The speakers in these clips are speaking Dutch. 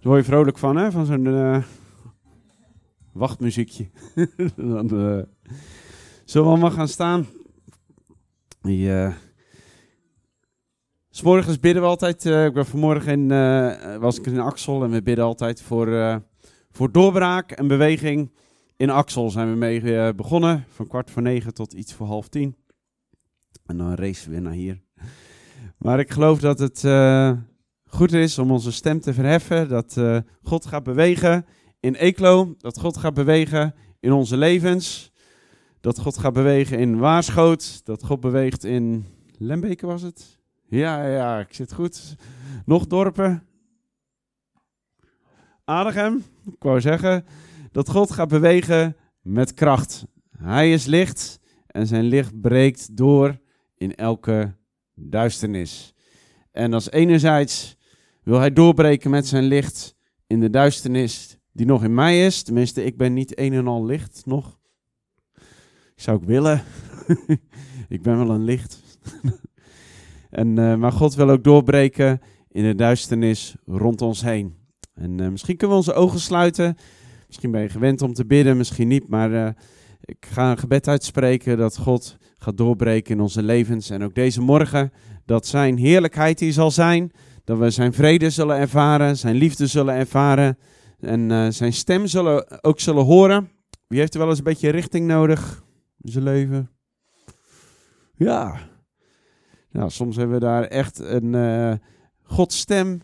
Daar word je vrolijk van, hè? Van zo'n uh, wachtmuziekje. Dan uh, zullen we allemaal gaan staan. Die, uh, S'morgens bidden we altijd. ik ben vanmorgen in, was ik in Axel en we bidden altijd voor, voor doorbraak en beweging. In Axel zijn we mee begonnen. Van kwart voor negen tot iets voor half tien. En dan racen we weer naar hier. Maar ik geloof dat het goed is om onze stem te verheffen. Dat uh, God gaat bewegen in Eeklo. Dat God gaat bewegen in onze levens. Dat God gaat bewegen in Waarschoot. Dat God beweegt in Lembeke was het? Ja, ja, ik zit goed. Nog dorpen? Adegem, ik wou zeggen. Dat God gaat bewegen met kracht. Hij is licht en zijn licht breekt door in elke duisternis. En als enerzijds wil hij doorbreken met zijn licht in de duisternis die nog in mij is. Tenminste, ik ben niet een en al licht nog. Ik zou ook willen. ik ben wel een licht. en, uh, maar God wil ook doorbreken in de duisternis rond ons heen. En uh, misschien kunnen we onze ogen sluiten. Misschien ben je gewend om te bidden, misschien niet. Maar uh, ik ga een gebed uitspreken dat God gaat doorbreken in onze levens. En ook deze morgen dat zijn heerlijkheid hier zal zijn. Dat we zijn vrede zullen ervaren, zijn liefde zullen ervaren en uh, zijn stem zullen, ook zullen horen. Wie heeft er wel eens een beetje richting nodig in zijn leven? Ja. Nou, soms hebben we daar echt een uh, Gods stem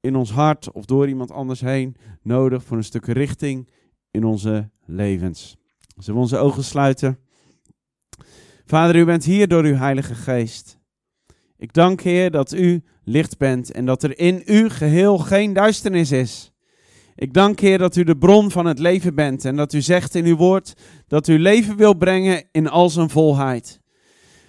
in ons hart of door iemand anders heen nodig voor een stuk richting in onze levens. Zullen we onze ogen sluiten? Vader, u bent hier door uw Heilige Geest. Ik dank, Heer, dat u licht bent en dat er in u geheel geen duisternis is. Ik dank, Heer, dat u de bron van het leven bent en dat u zegt in uw woord dat u leven wil brengen in al zijn volheid.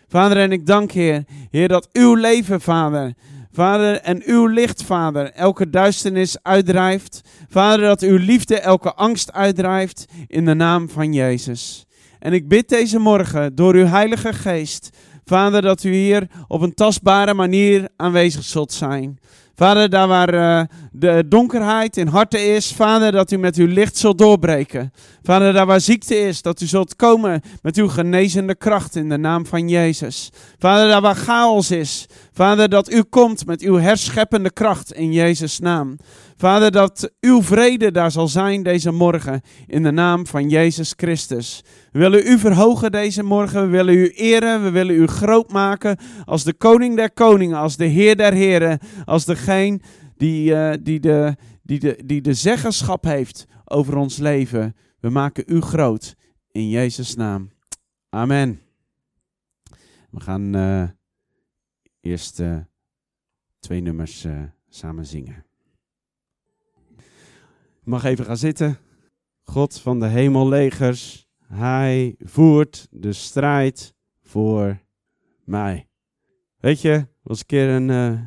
Vader, en ik dank, Heer, Heer, dat uw leven, Vader, Vader, en uw licht, Vader, elke duisternis uitdrijft. Vader, dat uw liefde elke angst uitdrijft in de naam van Jezus. En ik bid deze morgen door uw Heilige Geest Vader, dat u hier op een tastbare manier aanwezig zult zijn. Vader, daar waar uh, de donkerheid in harten is, Vader, dat u met uw licht zult doorbreken. Vader, daar waar ziekte is, dat u zult komen met uw genezende kracht in de naam van Jezus. Vader, daar waar chaos is, Vader, dat u komt met uw herscheppende kracht in Jezus' naam. Vader, dat uw vrede daar zal zijn deze morgen in de naam van Jezus Christus. We willen u verhogen deze morgen, we willen u eren, we willen u groot maken als de koning der koningen, als de heer der heren, als degene die, uh, die, de, die, de, die de zeggenschap heeft over ons leven. We maken u groot in Jezus' naam. Amen. We gaan uh, eerst uh, twee nummers samen zingen mag even gaan zitten. God van de hemellegers, hij voert de strijd voor mij. Weet je, was een keer een, uh,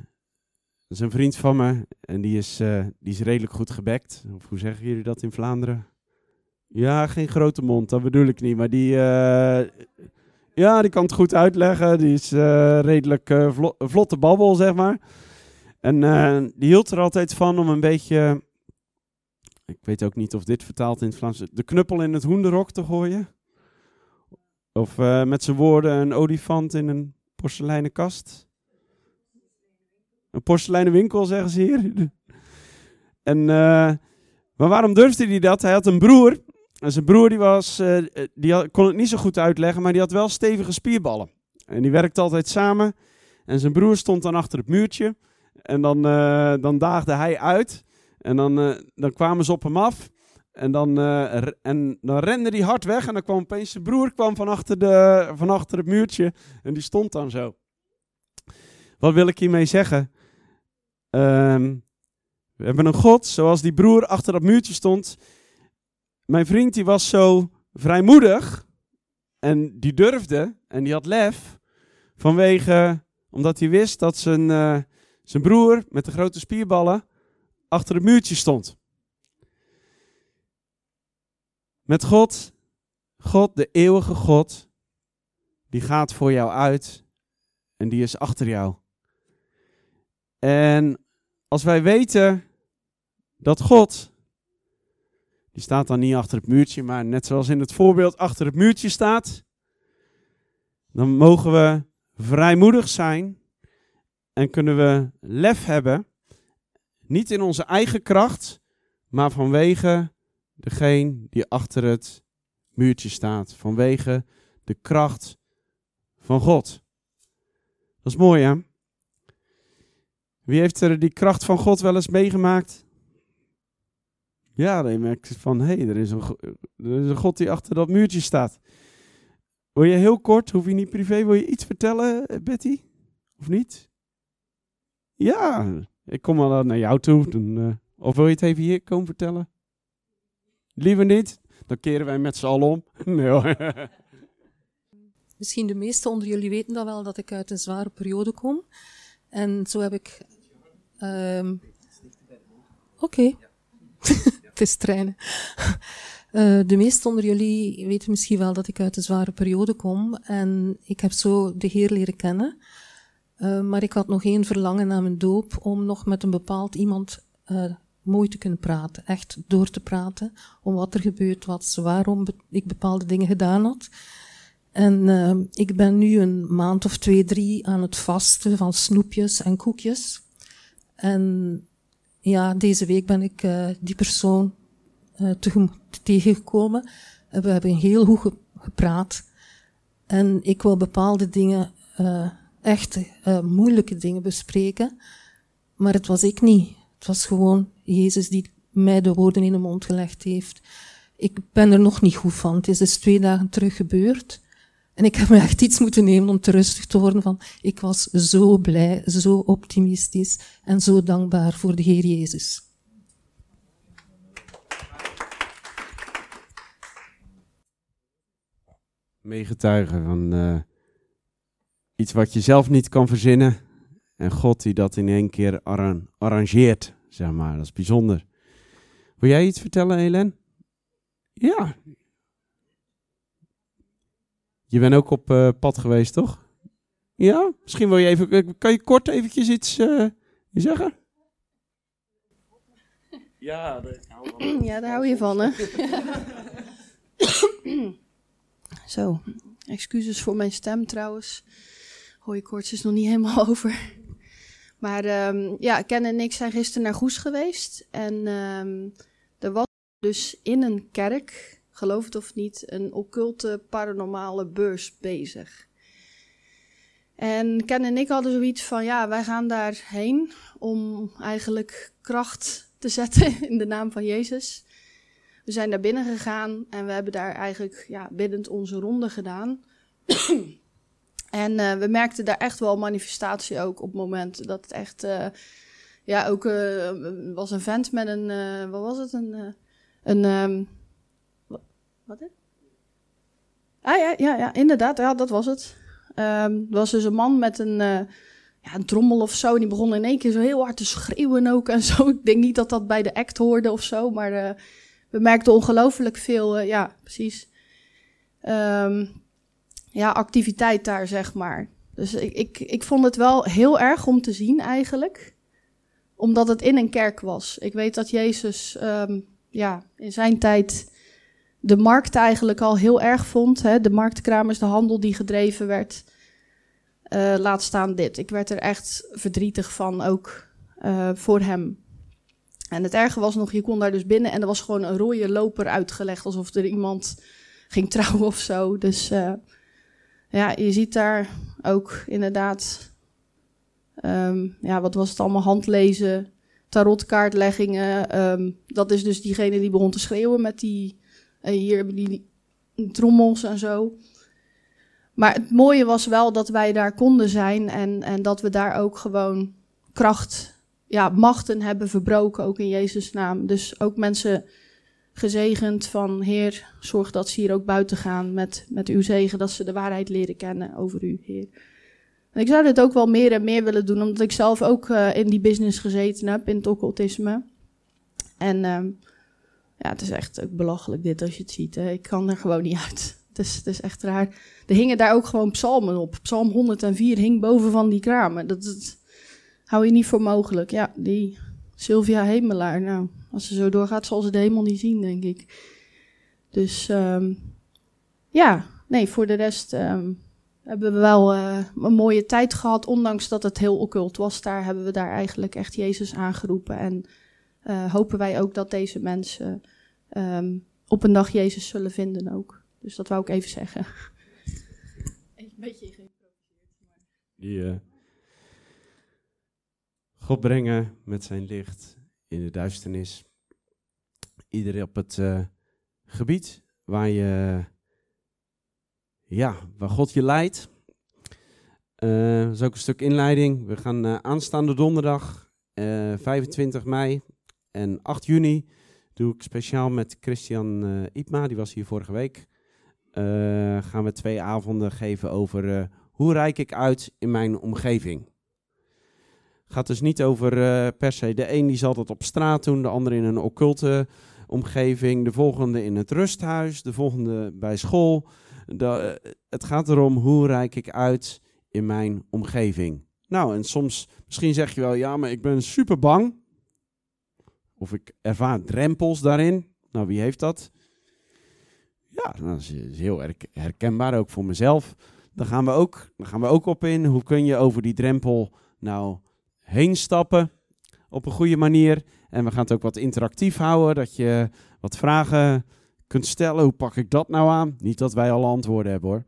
is een vriend van me en die is, uh, die is redelijk goed gebekt. Of hoe zeggen jullie dat in Vlaanderen? Ja, geen grote mond, dat bedoel ik niet. Maar die, ja, die kan het goed uitleggen. Die is redelijk vlot, vlotte babbel, zeg maar. En die hield er altijd van om een beetje ik weet ook niet of dit vertaalt in het Vlaams, de knuppel in het hoenderhok te gooien. Of met zijn woorden een olifant in een porseleinen kast. Een porseleinen winkel, zeggen ze hier. en, maar waarom durfde hij dat? Hij had een broer. En zijn broer die was, uh, die had, kon het niet zo goed uitleggen, maar die had wel stevige spierballen. En die werkte altijd samen. En zijn broer stond dan achter het muurtje. En dan, dan daagde hij uit. En dan, dan kwamen ze op hem af. En dan, en dan rende hij hard weg. En dan kwam opeens zijn broer kwam van, achter de, van achter het muurtje. En die stond dan zo. Wat wil ik hiermee zeggen? Um, we hebben een God, zoals die broer achter dat muurtje stond. Mijn vriend die was zo vrijmoedig. En die durfde. En die had lef. Vanwege, omdat hij wist dat zijn, uh, zijn broer met de grote spierballen achter het muurtje stond. Met God, God, de eeuwige God, die gaat voor jou uit en die is achter jou. En als wij weten dat God, die staat dan niet achter het muurtje, maar net zoals in het voorbeeld achter het muurtje staat, dan mogen we vrijmoedig zijn en kunnen we lef hebben, niet in onze eigen kracht, maar vanwege degene die achter het muurtje staat, vanwege de kracht van God. Dat is mooi, hè? Wie heeft er die kracht van God wel eens meegemaakt? Ja, dan merk je van, hé, hey, er, is een, er is een God die achter dat muurtje staat. Wil je heel kort, hoef je niet privé, wil je iets vertellen, eh, Betty? Of niet? Ja, ik kom wel naar jou toe. Dan, uh, of wil je het even hier komen vertellen? Liever niet, dan keren wij met z'n allen om. nee, Misschien de meesten onder jullie weten dat wel, dat ik uit een zware periode kom. En zo heb ik... Um, Oké. Okay. Is trainen. Uh, de meesten onder jullie weten misschien wel dat ik uit een zware periode kom. En ik heb zo de Heer leren kennen. Uh, maar ik had nog één verlangen na mijn doop om nog met een bepaald iemand uh, mooi te kunnen praten. Echt door te praten om wat er gebeurd was, waarom ik bepaalde dingen gedaan had. En ik ben nu een maand of twee, drie aan het vasten van snoepjes en koekjes. En ja, deze week ben ik uh, die persoon uh, tegengekomen. we hebben heel goed gepraat. En ik wil bepaalde dingen, echt moeilijke dingen bespreken. Maar het was ik niet. Het was gewoon Jezus die mij de woorden in de mond gelegd heeft. Ik ben er nog niet goed van. Het is dus twee dagen terug gebeurd. En ik heb me echt iets moeten nemen om te rustig te worden van, ik was zo blij, zo optimistisch en zo dankbaar voor de Heer Jezus. Meegetuigen van uh, iets wat je zelf niet kan verzinnen. En God die dat in één keer arrangeert, zeg maar. Dat is bijzonder. Wil jij iets vertellen, Helen? Ja, je bent ook op uh, pad geweest, toch? Ja? Misschien wil je even... Eh, kan je kort eventjes iets uh, zeggen? Ja, daar hou, van. ja, daar hou je van, hè? Zo, excuses voor mijn stem trouwens. Hooikoorts is nog niet helemaal over. Maar um, ja, Ken en ik zijn gisteren naar Goes geweest. En um, er was dus in een kerk geloof het of niet, een occulte paranormale beurs bezig. En Ken en ik hadden zoiets van, ja, wij gaan daarheen om eigenlijk kracht te zetten in de naam van Jezus. We zijn daar binnen gegaan en we hebben daar eigenlijk ja, biddend onze ronde gedaan. en uh, we merkten daar echt wel manifestatie ook op het moment dat het echt, uh, ja, ook uh, was een vent met een, wat was het, een, een um, wat is? Ah ja, ja, ja inderdaad, ja, dat was het. Um, er was dus een man met een, uh, ja, een trommel of zo. En die begon in één keer zo heel hard te schreeuwen ook en zo. Ik denk niet dat dat bij de act hoorde of zo. Maar uh, we merkten ongelooflijk veel, uh, ja, precies. Um, ja, activiteit daar, zeg maar. Dus ik, ik, ik vond het wel heel erg om te zien eigenlijk. Omdat het in een kerk was. Ik weet dat Jezus um, ja, in zijn tijd de markt eigenlijk al heel erg vond. Hè? De marktkramers, de handel die gedreven werd. Uh, laat staan dit. Ik werd er echt verdrietig van, ook uh, voor hem. En het erge was nog, je kon daar dus binnen en er was gewoon een rode loper uitgelegd. Alsof er iemand ging trouwen of zo. Dus uh, ja, je ziet daar ook inderdaad... Um, ja, wat was het allemaal? Handlezen, tarotkaartleggingen. Um, dat is dus diegene die begon te schreeuwen met die hier hebben die trommels en zo. Maar het mooie was wel dat wij daar konden zijn en, en dat we daar ook gewoon kracht, ja, machten hebben verbroken, ook in Jezus' naam. Dus ook mensen gezegend van, Heer, zorg dat ze hier ook buiten gaan met, met uw zegen, dat ze de waarheid leren kennen over u, Heer. En ik zou dit ook wel meer en meer willen doen, omdat ik zelf ook uh, in die business gezeten heb, in het occultisme. En uh, ja, het is echt ook belachelijk dit als je het ziet. Hè. Ik kan er gewoon niet uit. Het is, het is echt raar. Er hingen daar ook gewoon psalmen op. Psalm 104 hing boven van die kramen. Dat, dat hou je niet voor mogelijk. Ja, die Sylvia Hemelaar. Nou, als ze zo doorgaat, zal ze de hemel niet zien, denk ik. Dus ehm, ja, nee, voor de rest ehm, hebben we wel uh, een mooie tijd gehad. Ondanks dat het heel occult was, daar hebben we daar eigenlijk echt Jezus aangeroepen. En uh, hopen wij ook dat deze mensen um, op een dag Jezus zullen vinden ook. Dus dat wou ik even zeggen. Een beetje geïmproviseerd. Die uh, God brengen met zijn licht in de duisternis. Iedereen op het uh, gebied waar je, ja, waar God je leidt. Uh, dat is ook een stuk inleiding. We gaan uh, aanstaande donderdag, 25 mei en 8 juni, doe ik speciaal met Christian uh, Ipma, die was hier vorige week. Uh, gaan we twee avonden geven over uh, hoe rijk ik uit in mijn omgeving. Gaat dus niet over per se de een die zal dat op straat doen, de ander in een occulte omgeving, de volgende in het rusthuis, de volgende bij school. Het gaat erom hoe rijk ik uit in mijn omgeving. Nou, en soms, misschien zeg je wel, ja, maar ik ben super bang. Of ik ervaar drempels daarin. Nou, wie heeft dat? Ja, dat is heel herkenbaar ook voor mezelf. Daar gaan we ook, daar gaan we ook op in. Hoe kun je over die drempel nou heen stappen op een goede manier? En we gaan het ook wat interactief houden, dat je wat vragen kunt stellen. Hoe pak ik dat nou aan? Niet dat wij alle antwoorden hebben hoor.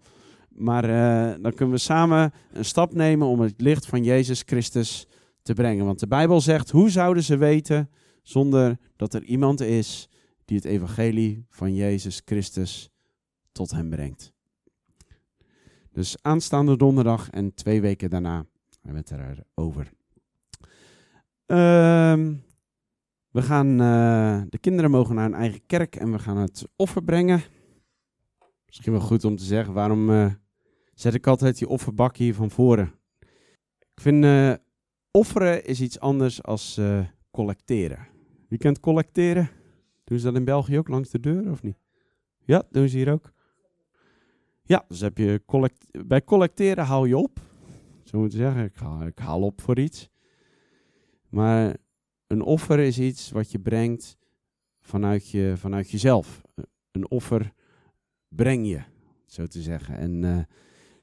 Maar uh, dan kunnen we samen een stap nemen om het licht van Jezus Christus te brengen. Want de Bijbel zegt, hoe zouden ze weten zonder dat er iemand is die het evangelie van Jezus Christus tot hem brengt. Dus aanstaande donderdag en twee weken daarna hebben we het erover. Uh, we gaan, uh, de kinderen mogen naar een eigen kerk en we gaan het offer brengen. Misschien wel goed om te zeggen, waarom uh, zet ik altijd die offerbak hier van voren? Ik vind uh, offeren is iets anders als collecteren. Wie kent collecteren? Doen ze dat in België ook langs de deur of niet? Ja, doen ze hier ook. Ja, dus heb je collect bij collecteren haal je op. Zo moet je zeggen, ik haal, ik haal op voor iets. Maar een offer is iets wat je brengt vanuit, je, vanuit jezelf. Een offer breng je, zo te zeggen. En nou,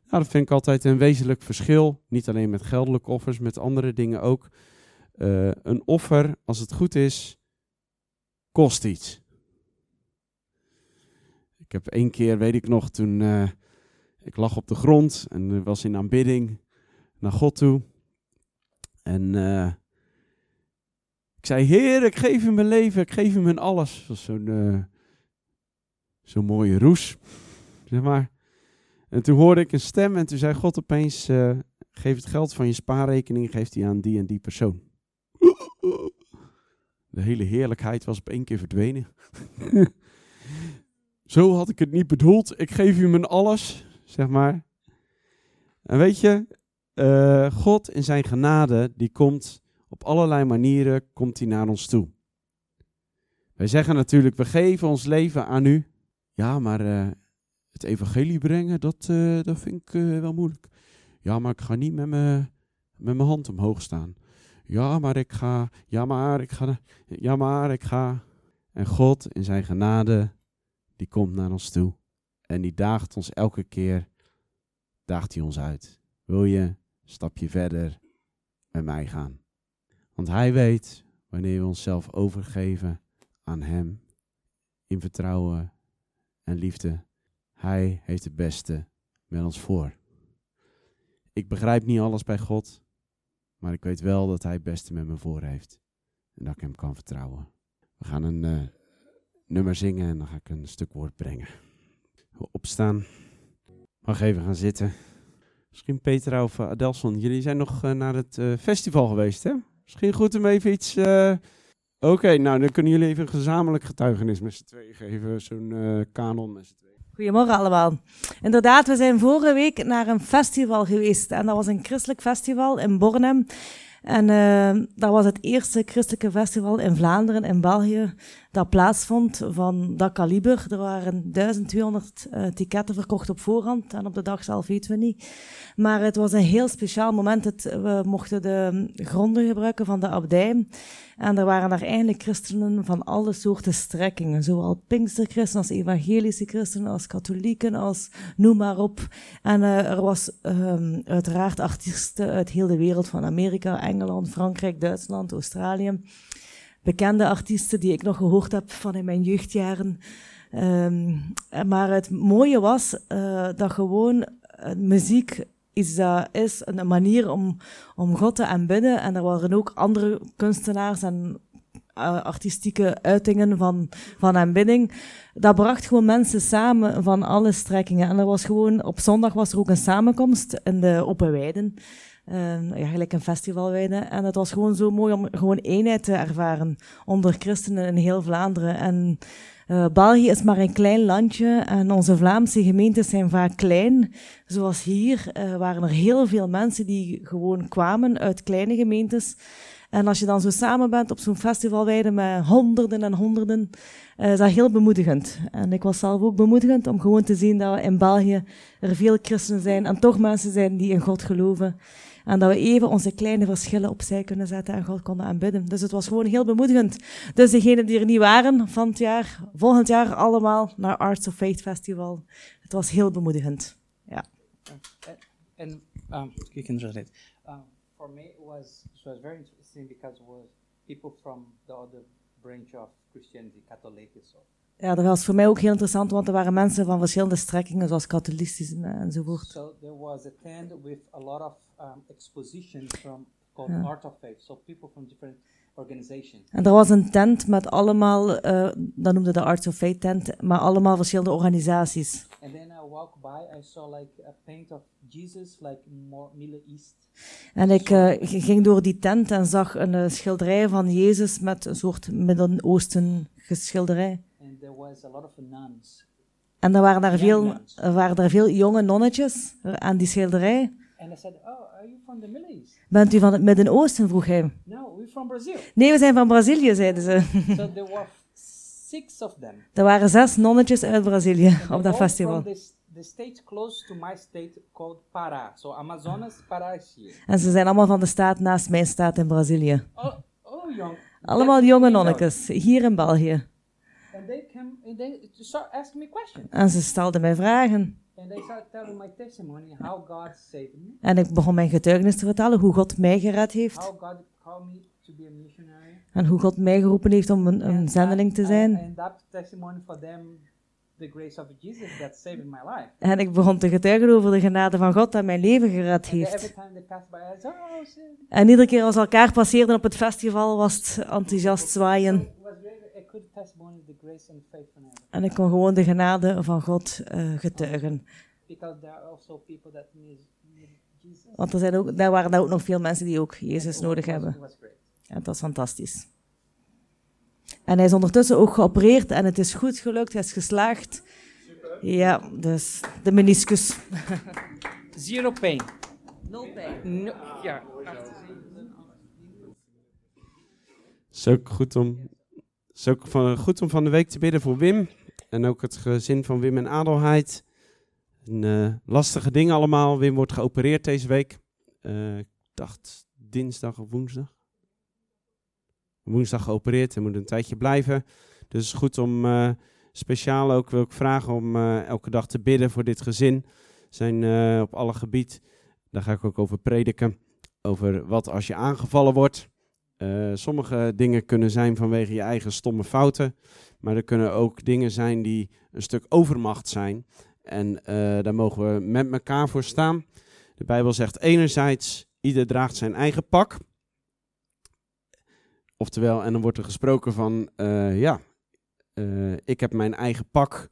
dat vind ik altijd een wezenlijk verschil. Niet alleen met geldelijke offers, met andere dingen ook. Uh, een offer, als het goed is, kost iets. Ik heb één keer, weet ik nog, toen uh, ik lag op de grond en was in aanbidding naar God toe. En uh, ik zei, Heer, ik geef u mijn leven, ik geef u mijn alles. Was zo'n uh, zo'n mooie roes, zeg maar. En toen hoorde ik een stem en toen zei God opeens, geef het geld van je spaarrekening, geeft die aan die en die persoon. De hele heerlijkheid was op één keer verdwenen. Zo had ik het niet bedoeld. Ik geef u mijn alles, zeg maar. En weet je, uh, God in zijn genade, die komt op allerlei manieren, komt hij naar ons toe. Wij zeggen natuurlijk, we geven ons leven aan u. Ja, maar uh, het evangelie brengen, dat, uh, dat vind ik wel moeilijk. Ja, maar ik ga niet met mijn met mijn hand omhoog staan. Ja, maar ik ga. Ja, maar ik ga. Ja, maar ik ga. En God in zijn genade, die komt naar ons toe. En die daagt ons elke keer, daagt hij ons uit. Wil je een stapje verder met mij gaan? Want hij weet, wanneer we onszelf overgeven aan hem, in vertrouwen en liefde, hij heeft het beste met ons voor. Ik begrijp niet alles bij God. Maar ik weet wel dat hij het beste met me voor heeft. En dat ik hem kan vertrouwen. We gaan een uh, nummer zingen en dan ga ik een stuk woord brengen. We opstaan. Mag even gaan zitten. Misschien Petra of uh, Adelson, jullie zijn nog uh, naar het festival geweest, hè? Misschien goed om even iets... Oké, nou dan kunnen jullie even een gezamenlijk getuigenis met z'n tweeën geven. Zo'n kanon met z'n tweeën. Goedemorgen allemaal. Inderdaad, we zijn vorige week naar een festival geweest. En dat was een christelijk festival in Bornem. En uh, dat was het eerste christelijke festival in Vlaanderen, in België, dat plaatsvond van dat kaliber. Er waren 1200 uh, ticketten verkocht op voorhand en op de dag zelf weten we niet. Maar het was een heel speciaal moment. Het, we mochten de gronden gebruiken van de abdij. En er waren daar eigenlijk christenen van alle soorten strekkingen. Zowel pinksterchristenen als evangelische christenen, als katholieken, als noem maar op. En uh, er was um, uiteraard artiesten uit heel de wereld, van Amerika, Engeland, Frankrijk, Duitsland, Australië. Bekende artiesten die ik nog gehoord heb van in mijn jeugdjaren. Um, maar het mooie was uh, dat gewoon uh, muziek is, een manier om, om God te aanbidden. En er waren ook andere kunstenaars en uh, artistieke uitingen van, van aanbidding. Dat bracht gewoon mensen samen van alle strekkingen. En er was gewoon, op zondag was er ook een samenkomst in de Open Weiden. Uh, ja, gelijk een festivalweide. En het was gewoon zo mooi om gewoon eenheid te ervaren onder christenen in heel Vlaanderen. En uh, België is maar een klein landje en onze Vlaamse gemeentes zijn vaak klein. Zoals hier uh, waren er heel veel mensen die gewoon kwamen uit kleine gemeentes. En als je dan zo samen bent op zo'n festivalweide met honderden en honderden, uh, is dat heel bemoedigend. En ik was zelf ook bemoedigend om gewoon te zien dat in België er veel christenen zijn en toch mensen zijn die in God geloven. En dat we even onze kleine verschillen opzij kunnen zetten en God konden aanbidden. Dus het was gewoon heel bemoedigend. Dus degenen die er niet waren van het jaar, volgend jaar allemaal naar Arts of Faith Festival. Het was heel bemoedigend. Ja. And um, you can translate. Um, for me, it was it was very interesting because it was people from the other branch of Christianity, ja, dat was voor mij ook heel interessant, want er waren mensen van verschillende strekkingen, zoals katholicisme enzovoort. So there was a tent with a lot of um, exposition from called ja. Art of Faith, so people from different organizations. En er was een tent met allemaal, uh, dat noemde de Art of Faith tent, maar allemaal verschillende organisaties. And then I walked by, I saw like a paint of Jesus, like more Middle East. En ik uh, ging door die tent en zag een uh, schilderij van Jezus met een soort Midden-Oosten geschilderij. There was a lot of nuns. En er waren daar, veel, er waren daar veel jonge nonnetjes aan die schilderij. And I said, oh, are you from the Middle East? Bent u van het Midden-Oosten, vroeg hij. No, we're from Brazil. Nee, we zijn van Brazilië, zeiden ze. so there were six of them. Er waren zes nonnetjes uit Brazilië op dat festival. The state close to my state called Pará. So Amazonas, Pará is here. En ze zijn allemaal van de staat naast mijn staat in Brazilië. Oh, oh young. Allemaal jonge nonnetjes, hier in België. And they came and they asking me questions. En ze stelden mij vragen. En ik begon mijn getuigenis te vertellen hoe God mij gered heeft. En hoe God mij geroepen heeft om een, een zendeling te zijn. En ik begon te getuigen over de genade van God dat mijn leven gered heeft. Oh. En iedere keer als elkaar passeerden op het festival was het enthousiast zwaaien. En ik kon gewoon de genade van God uh, getuigen. Want er, zijn ook, daar waren er ook nog veel mensen die ook Jezus nodig hebben. En dat was fantastisch. En hij is ondertussen ook geopereerd en het is goed gelukt, hij is geslaagd. Ja, dus de meniscus. Zero pain. No pain. No, ja. Het is ook goed om het is ook goed om van de week te bidden voor Wim. En ook het gezin van Wim en Adelheid. Een, uh, lastige dingen allemaal. Wim wordt geopereerd deze week. Uh, ik dacht dinsdag of woensdag. Woensdag geopereerd en moet een tijdje blijven. Dus goed om uh, speciaal ook wil ik vragen om elke dag te bidden voor dit gezin. Zijn op alle gebied. Daar ga ik ook over prediken. Over wat als je aangevallen wordt. Uh, sommige dingen kunnen zijn vanwege je eigen stomme fouten, maar er kunnen ook dingen zijn die een stuk overmacht zijn. En uh, daar mogen we met elkaar voor staan. De Bijbel zegt enerzijds, ieder draagt zijn eigen pak. Oftewel, en dan wordt er gesproken van, uh, ja, ik heb mijn eigen pak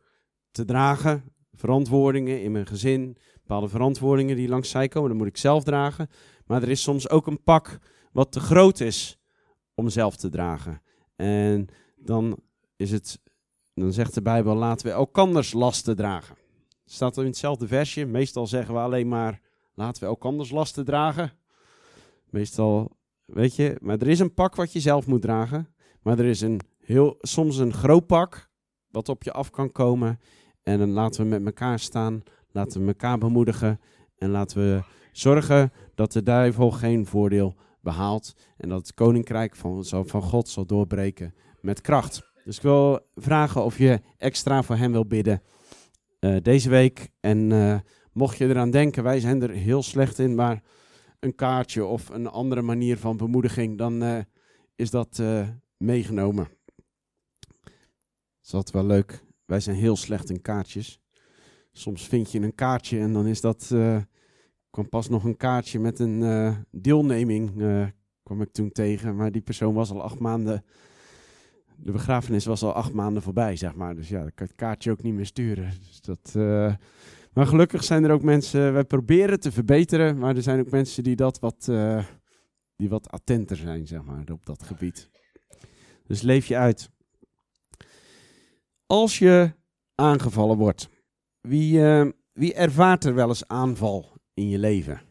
te dragen. Verantwoordingen in mijn gezin, bepaalde verantwoordingen die langs zij komen, dat moet ik zelf dragen. Maar er is soms ook een pak wat te groot is om zelf te dragen. En dan is het, dan zegt de Bijbel, laten we elkanders lasten dragen. Staat er in hetzelfde versje. Meestal zeggen we alleen maar, laten we elkanders lasten dragen. Meestal, weet je, maar er is een pak wat je zelf moet dragen. Maar er is een heel, soms een groot pak wat op je af kan komen. En dan laten we met elkaar staan, laten we elkaar bemoedigen. En laten we zorgen dat de duivel geen voordeel behaald. En dat het koninkrijk van, van God zal doorbreken met kracht. Dus ik wil vragen of je extra voor hem wil bidden uh, deze week. En uh, mocht je eraan denken, wij zijn er heel slecht in, maar een kaartje of een andere manier van bemoediging, dan uh, is dat meegenomen. Dat is wel leuk. Wij zijn heel slecht in kaartjes. Soms vind je een kaartje en dan is dat. Kwam pas nog een kaartje met een uh, deelneming. Uh, kwam ik toen tegen, maar die persoon was al acht maanden. De begrafenis was al acht maanden voorbij, zeg maar. Dus ja, dan kan het kaartje ook niet meer sturen. Dus dat, maar gelukkig zijn er ook mensen. Wij proberen te verbeteren, maar er zijn ook mensen die dat wat, die wat attenter zijn, zeg maar, op dat gebied. Dus leef je uit. Als je aangevallen wordt, wie, wie ervaart er wel eens aanval in je leven?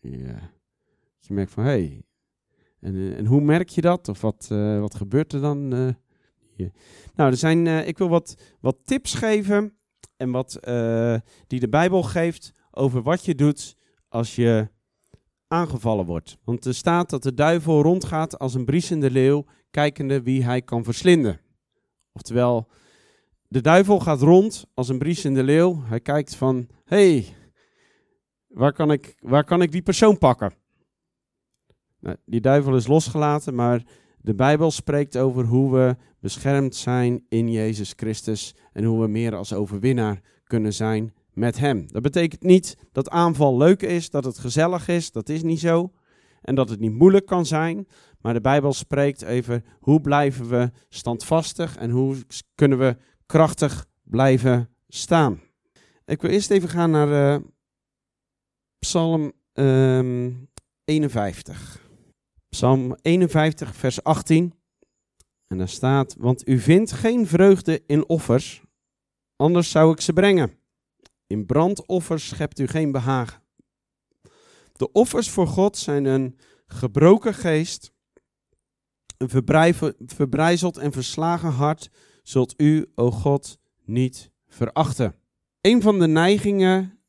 Ja. Je merkt van, hé, hey, en, uh, en, hoe merk je dat? Of wat, uh, wat gebeurt er dan? Nou, er zijn, ik wil wat, wat tips geven en wat die de Bijbel geeft over wat je doet als je aangevallen wordt. Want er staat dat de duivel rondgaat als een briesende leeuw, kijkende wie hij kan verslinden. Oftewel, de duivel gaat rond als een briesende leeuw. Hij kijkt van, hey, waar kan ik, waar kan ik die persoon pakken? Nou, die duivel is losgelaten, maar de Bijbel spreekt over hoe we beschermd zijn in Jezus Christus en hoe we meer als overwinnaar kunnen zijn met Hem. Dat betekent niet dat aanval leuk is, dat het gezellig is, dat is niet zo. En dat het niet moeilijk kan zijn, maar de Bijbel spreekt over hoe blijven we standvastig en hoe kunnen we krachtig blijven staan. Ik wil eerst even gaan naar uh, Psalm um, 51. Psalm 51, vers 18. En daar staat: Want u vindt geen vreugde in offers, anders zou ik ze brengen. In brandoffers schept u geen behagen. De offers voor God zijn een gebroken geest, een verbrijzeld en verslagen hart zult u, o God, niet verachten. Een van de neigingen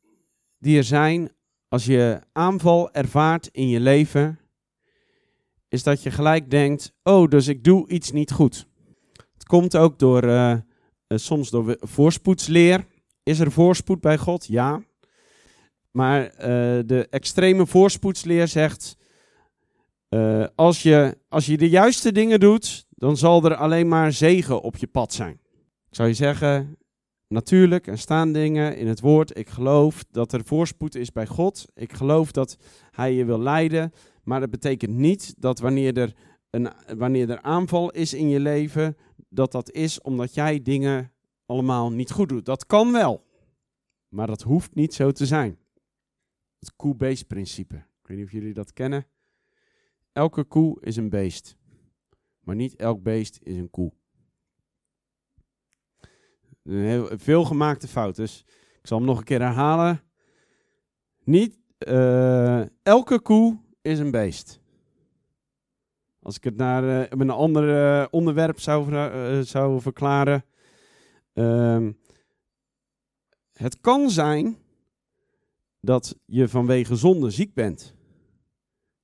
die er zijn als je aanval ervaart in je leven, is dat je gelijk denkt: oh, dus ik doe iets niet goed. Het komt ook door, uh, soms door voorspoedsleer. Is er voorspoed bij God? Ja. Maar uh, de extreme voorspoedsleer zegt: als, je, als je de juiste dingen doet, dan zal er alleen maar zegen op je pad zijn. Ik zou je zeggen, natuurlijk, er staan dingen in het woord. Ik geloof dat er voorspoed is bij God. Ik geloof dat Hij je wil leiden. Maar dat betekent niet dat wanneer er, een, wanneer er aanval is in je leven, dat dat is omdat jij dingen allemaal niet goed doet. Dat kan wel, maar dat hoeft niet zo te zijn. Het koe-beest principe. Ik weet niet of jullie dat kennen. Elke koe is een beest, maar niet elk beest is een koe. Heel, veel gemaakte fout, dus ik zal hem nog een keer herhalen. Niet uh, elke koe is een beest. Als ik het naar uh, een ander uh, onderwerp zou, zou verklaren. Ehm, het kan zijn dat je vanwege zonde ziek bent.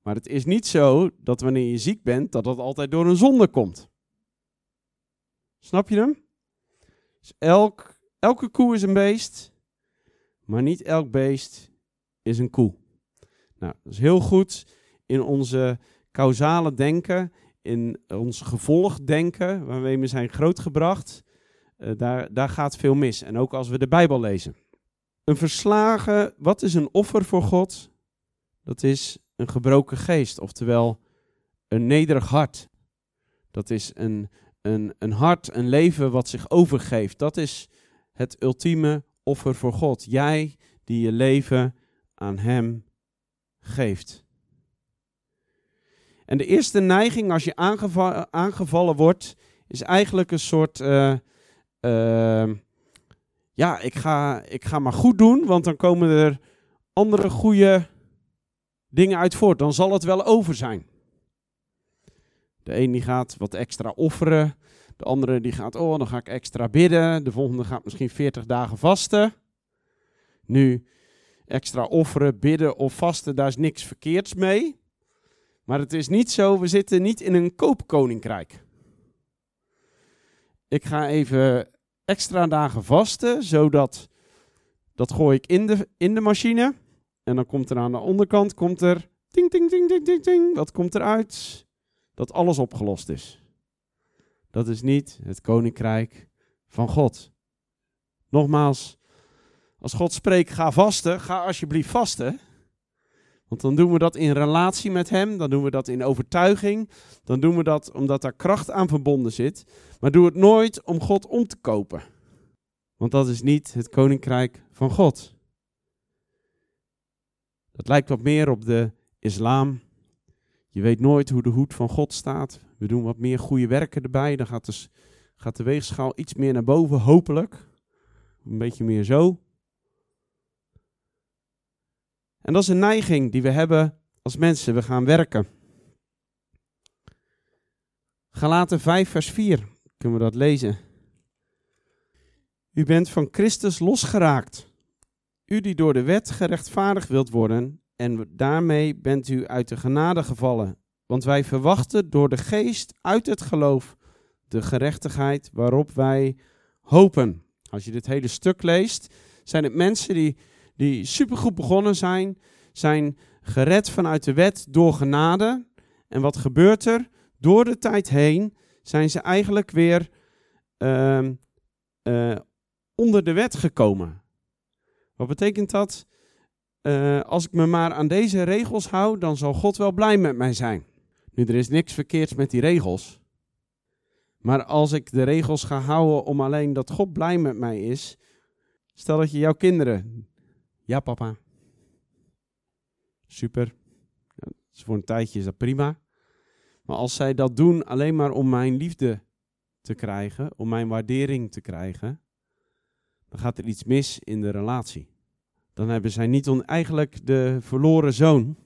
Maar het is niet zo dat wanneer je ziek bent, dat dat altijd door een zonde komt. Snap je hem? Dus elk, elke koe is een beest, maar niet elk beest is een koe. Nou, dat is heel goed in onze causale denken, in ons gevolgdenken, waarmee we zijn grootgebracht. Uh, daar, daar gaat veel mis. En ook als we de Bijbel lezen. Een verslagen, wat is een offer voor God? Dat is een gebroken geest, oftewel een nederig hart. Dat is een, een, een hart, een leven wat zich overgeeft. Dat is het ultieme offer voor God. Jij die je leven aan Hem geeft. En de eerste neiging als je aangevallen, wordt, is eigenlijk een soort. Uh, uh, ja, ik ga, ik ga maar goed doen, want dan komen er andere goede dingen uit voort. Dan zal het wel over zijn. De een die gaat wat extra offeren. De andere die gaat, oh, dan ga ik extra bidden. De volgende gaat misschien 40 dagen vasten. Nu, extra offeren, bidden of vasten, daar is niks verkeerds mee. Maar het is niet zo, we zitten niet in een koopkoninkrijk. Ik ga even extra dagen vasten, zodat dat gooi ik in de, in de machine. En dan komt er aan de onderkant, komt er, ting, ting, ting, ting, ting, ting, wat komt eruit? Dat alles opgelost is. Dat is niet het koninkrijk van God. Nogmaals, als God spreekt, ga vasten, ga alsjeblieft vasten. Want dan doen we dat in relatie met Hem, dan doen we dat in overtuiging, dan doen we dat omdat daar kracht aan verbonden zit. Maar doe het nooit om God om te kopen. Want dat is niet het koninkrijk van God. Dat lijkt wat meer op de islam. Je weet nooit hoe de hoed van God staat. We doen wat meer goede werken erbij. Dan gaat de, gaat de weegschaal iets meer naar boven, hopelijk. Een beetje meer zo. En dat is een neiging die we hebben als mensen. We gaan werken. Galaten 5, vers 4. Kunnen we dat lezen? U bent van Christus losgeraakt. U die door de wet gerechtvaardigd wilt worden, en daarmee bent u uit de genade gevallen. Want wij verwachten door de geest uit het geloof de gerechtigheid waarop wij hopen. Als je dit hele stuk leest, zijn het mensen die, die supergoed begonnen zijn, zijn gered vanuit de wet door genade. En wat gebeurt er? Door de tijd heen zijn ze eigenlijk weer uh, uh, onder de wet gekomen. Wat betekent dat? Uh, als ik me maar aan deze regels hou, dan zal God wel blij met mij zijn. Nu, er is niks verkeerds met die regels. Maar als ik de regels ga houden om alleen dat God blij met mij is. Stel dat je jouw kinderen. Ja, papa. Super. Ja, voor een tijdje is dat prima. Maar als zij dat doen alleen maar om mijn liefde te krijgen, om mijn waardering te krijgen, dan gaat er iets mis in de relatie. Dan hebben zij niet on, eigenlijk de verloren zoon,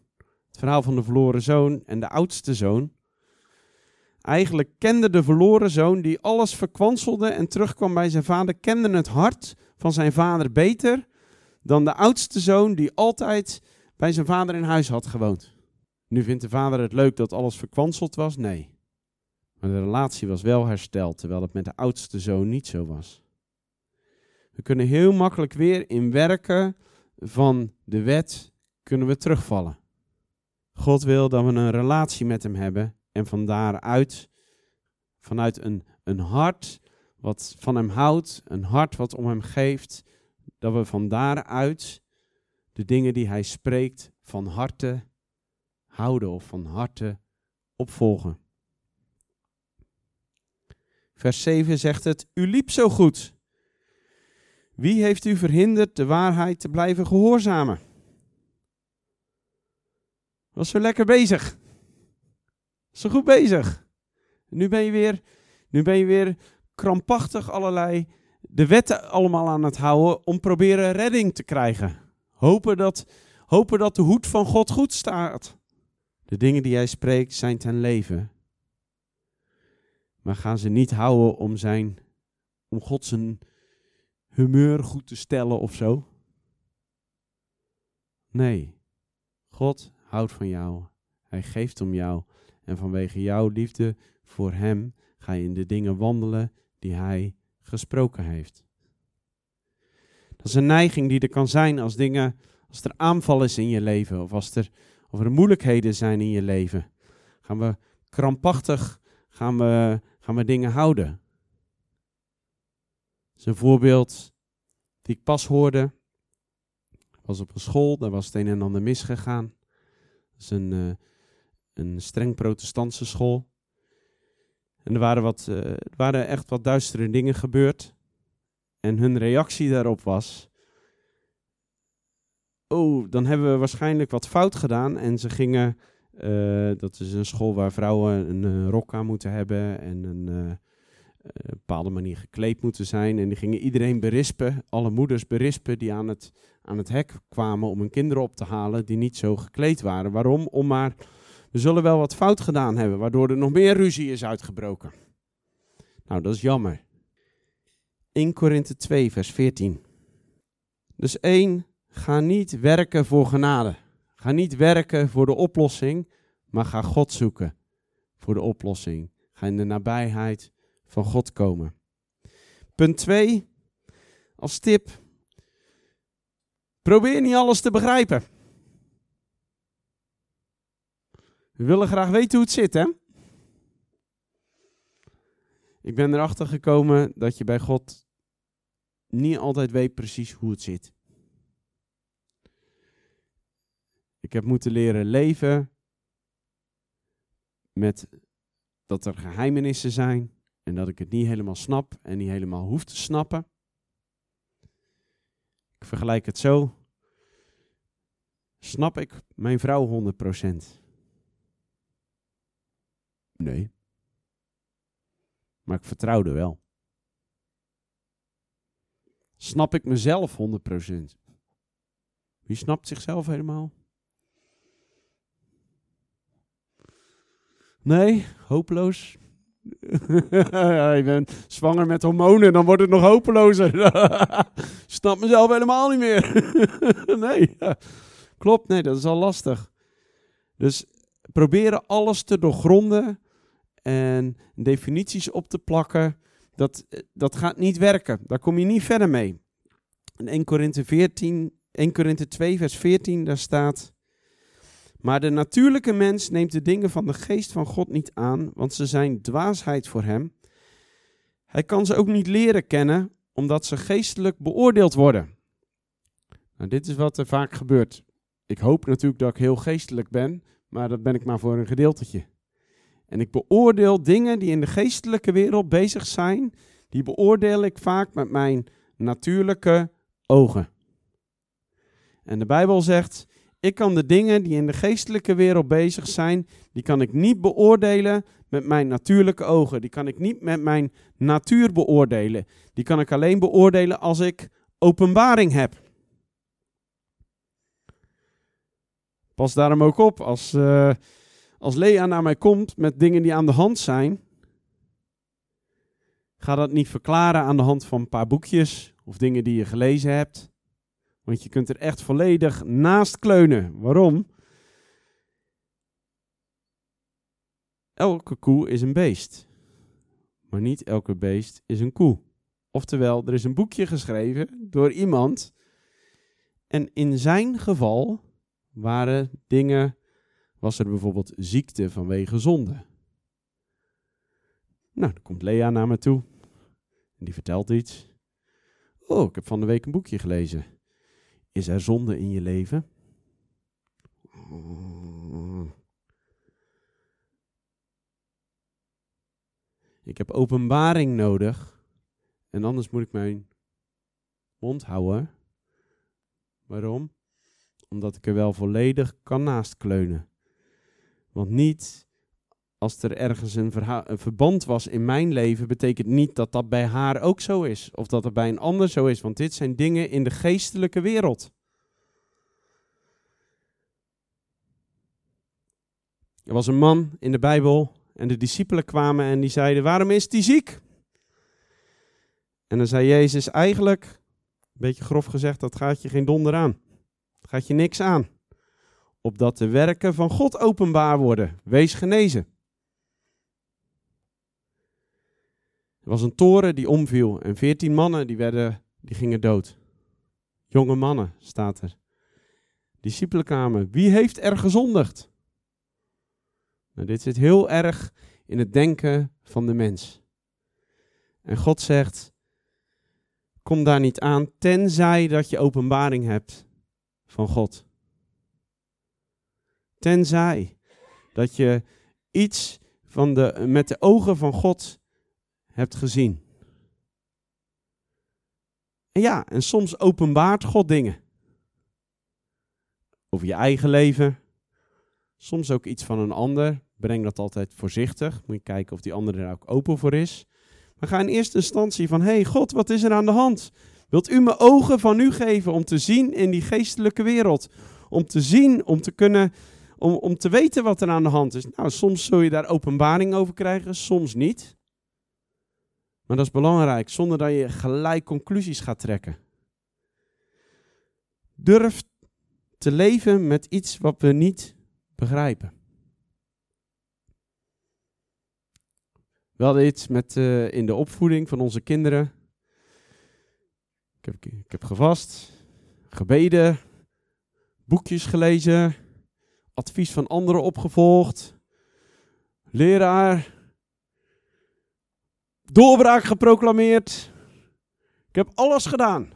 het verhaal van de verloren zoon en de oudste zoon. Eigenlijk kende de verloren zoon, die alles verkwanselde en terugkwam bij zijn vader, kende het hart van zijn vader beter dan de oudste zoon, die altijd bij zijn vader in huis had gewoond. Nu vindt de vader het leuk dat alles verkwanseld was? Nee. Maar de relatie was wel hersteld, terwijl het met de oudste zoon niet zo was. We kunnen heel makkelijk weer in werken van de wet kunnen we terugvallen. God wil dat we een relatie met hem hebben en van daaruit, vanuit een, een hart wat van hem houdt, een hart wat om hem geeft, dat we van daaruit de dingen die hij spreekt van harte houden of van harte opvolgen. Vers 7 zegt het: U liep zo goed. Wie heeft u verhinderd de waarheid te blijven gehoorzamen? Was zo lekker bezig. Zo goed bezig. Nu ben je weer, nu ben je weer krampachtig allerlei de wetten allemaal aan het houden om proberen redding te krijgen. Hopen dat, hopen dat de hoed van God goed staat. De dingen die hij spreekt zijn ten leven. Maar gaan ze niet houden om zijn, om God zijn humeur goed te stellen of zo? Nee, God houdt van jou. Hij geeft om jou. En vanwege jouw liefde voor Hem ga je in de dingen wandelen die Hij gesproken heeft. Dat is een neiging die er kan zijn als dingen, als er aanval is in je leven of als er, of er moeilijkheden zijn in je leven. Gaan we krampachtig, gaan we, gaan we dingen houden. Een voorbeeld die ik pas hoorde. Was op een school, daar was het een en ander misgegaan. Dat is een, uh, een streng protestantse school. En er waren, wat, uh, er waren echt wat duistere dingen gebeurd. En hun reactie daarop was: Oh, dan hebben we waarschijnlijk wat fout gedaan. En ze gingen. Uh, dat is een school waar vrouwen een, een rok aan moeten hebben en een uh, bepaalde manier gekleed moeten zijn. En die gingen iedereen berispen, alle moeders berispen die aan het, aan het hek kwamen om hun kinderen op te halen die niet zo gekleed waren. Waarom? Om maar, we zullen wel wat fout gedaan hebben, waardoor er nog meer ruzie is uitgebroken. Nou, dat is jammer. 1 Korinthe 2, vers 14. Dus 1, ga niet werken voor genade. Ga niet werken voor de oplossing, maar ga God zoeken voor de oplossing. Ga in de nabijheid van God komen. Punt 2, als tip. Probeer niet alles te begrijpen. We willen graag weten hoe het zit, hè? Ik ben erachter gekomen dat je bij God niet altijd weet precies hoe het zit. Ik heb moeten leren leven met dat er geheimenissen zijn en dat ik het niet helemaal snap en niet helemaal hoef te snappen. Ik vergelijk het zo. Snap ik mijn vrouw 100%? Nee. Maar ik vertrouwde wel. Snap ik mezelf 100%? Wie snapt zichzelf helemaal? Nee, hopeloos. je bent zwanger met hormonen, dan wordt het nog hopelozer. Snap mezelf helemaal niet meer. nee, klopt, nee, dat is al lastig. Dus proberen alles te doorgronden en definities op te plakken, dat, dat gaat niet werken. Daar kom je niet verder mee. In 1 Korinthe 14, 1 Korinthe 2 vers 14, daar staat... Maar de natuurlijke mens neemt de dingen van de geest van God niet aan, want ze zijn dwaasheid voor hem. Hij kan ze ook niet leren kennen, omdat ze geestelijk beoordeeld worden. Nou, dit is wat er vaak gebeurt. Ik hoop natuurlijk dat ik heel geestelijk ben, maar dat ben ik maar voor een gedeeltetje. En ik beoordeel dingen die in de geestelijke wereld bezig zijn, die beoordeel ik vaak met mijn natuurlijke ogen. En de Bijbel zegt, ik kan de dingen die in de geestelijke wereld bezig zijn, die kan ik niet beoordelen met mijn natuurlijke ogen. Die kan ik niet met mijn natuur beoordelen. Die kan ik alleen beoordelen als ik openbaring heb. Pas daarom ook op, als, uh, als Lea naar mij komt met dingen die aan de hand zijn, ga dat niet verklaren aan de hand van een paar boekjes of dingen die je gelezen hebt. Want je kunt er echt volledig naast kleunen. Waarom? Elke koe is een beest. Maar niet elke beest is een koe. Oftewel, er is een boekje geschreven door iemand. En in zijn geval waren dingen, was er bijvoorbeeld ziekte vanwege zonde. Nou, dan komt Lea naar me toe. En die vertelt iets. Oh, ik heb van de week een boekje gelezen. Is er zonde in je leven? Ik heb openbaring nodig. En anders moet ik mijn mond houden. Waarom? Omdat ik er wel volledig kan naast kleunen. Want niet als er ergens een, verband was in mijn leven, betekent niet dat dat bij haar ook zo is. Of dat het bij een ander zo is. Want dit zijn dingen in de geestelijke wereld. Er was een man in de Bijbel en de discipelen kwamen en die zeiden: Waarom is die ziek? En dan zei Jezus eigenlijk, een beetje grof gezegd, dat gaat je geen donder aan. Dat gaat je niks aan. Opdat de werken van God openbaar worden. Wees genezen. Er was een toren die omviel en veertien mannen die, werden, die gingen dood. Jonge mannen, staat er. Discipelkamer, wie heeft er gezondigd? Nou, dit zit heel erg in het denken van de mens. En God zegt, kom daar niet aan, tenzij dat je openbaring hebt van God. Tenzij dat je iets van de, met de ogen van God hebt gezien. En ja, en soms openbaart God dingen. Over je eigen leven. Soms ook iets van een ander. Breng dat altijd voorzichtig. Moet je kijken of die ander er ook open voor is. Maar ga in eerste instantie van: hey God, wat is er aan de hand? Wilt u me ogen van u geven om te zien in die geestelijke wereld? Om te zien, om te kunnen, om, om te weten wat er aan de hand is. Nou, soms zul je daar openbaring over krijgen, soms niet. Maar dat is belangrijk, zonder dat je gelijk conclusies gaat trekken. Durf te leven met iets wat we niet begrijpen. Wel iets met, eh, in de opvoeding van onze kinderen. Ik heb, ik heb gevast, gebeden, boekjes gelezen, advies van anderen opgevolgd, leraar, doorbraak geproclameerd. Ik heb alles gedaan.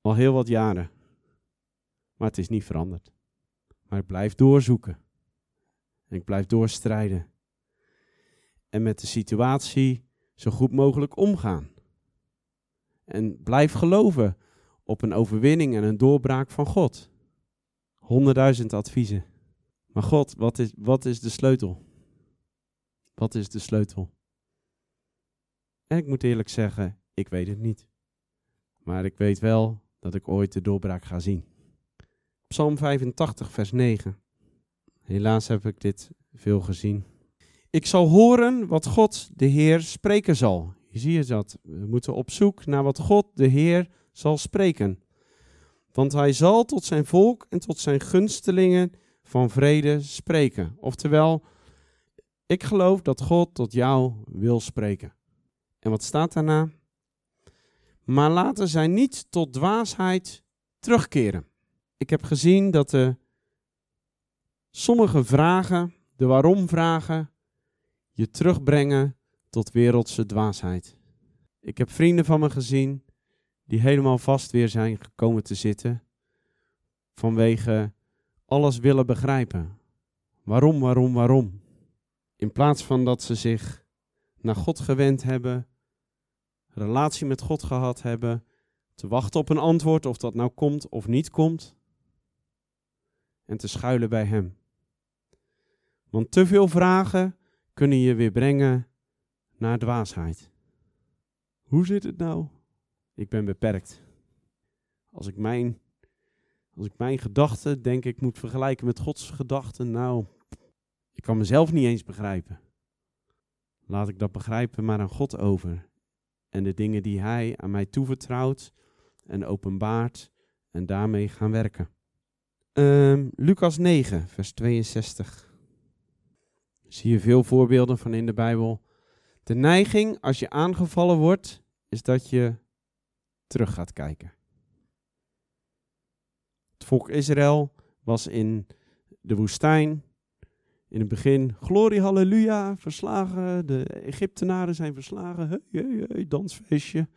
Al heel wat jaren. Maar het is niet veranderd. Maar ik blijf doorzoeken. En ik blijf doorstrijden. En met de situatie zo goed mogelijk omgaan. En blijf geloven op een overwinning en een doorbraak van God. Honderdduizend adviezen. Maar God, wat is, wat is de sleutel? Wat is de sleutel? En ik moet eerlijk zeggen, ik weet het niet. Maar ik weet wel dat ik ooit de doorbraak ga zien. Psalm 85, vers 9. Helaas heb ik dit veel gezien. Ik zal horen wat God de Heer spreken zal. Je ziet dat. We moeten op zoek naar wat God de Heer zal spreken. Want hij zal tot zijn volk en tot zijn gunstelingen van vrede spreken. Oftewel, ik geloof dat God tot jou wil spreken. En wat staat daarna? Maar laten zij niet tot dwaasheid terugkeren. Ik heb gezien dat de sommige vragen, de waarom-vragen, je terugbrengen tot wereldse dwaasheid. Ik heb vrienden van me gezien die helemaal vast weer zijn gekomen te zitten vanwege alles willen begrijpen. Waarom, waarom, waarom? In plaats van dat ze zich naar God gewend hebben, relatie met God gehad hebben, te wachten op een antwoord of dat nou komt of niet komt, en te schuilen bij Hem. Want te veel vragen kunnen je weer brengen naar dwaasheid. Hoe zit het nou? Ik ben beperkt. Als ik mijn, als ik mijn gedachten denk ik moet vergelijken met Gods gedachten, nou, ik kan mezelf niet eens begrijpen. Laat ik dat begrijpen maar aan God over. En de dingen die Hij aan mij toevertrouwt en openbaart en daarmee gaan werken. Um, Lucas 9, vers 62. Zie je veel voorbeelden van in de Bijbel. De neiging als je aangevallen wordt, is dat je terug gaat kijken. Het volk Israël was in de woestijn. In het begin, glorie, halleluja, verslagen. De Egyptenaren zijn verslagen. Hey, hey, dansfeestje.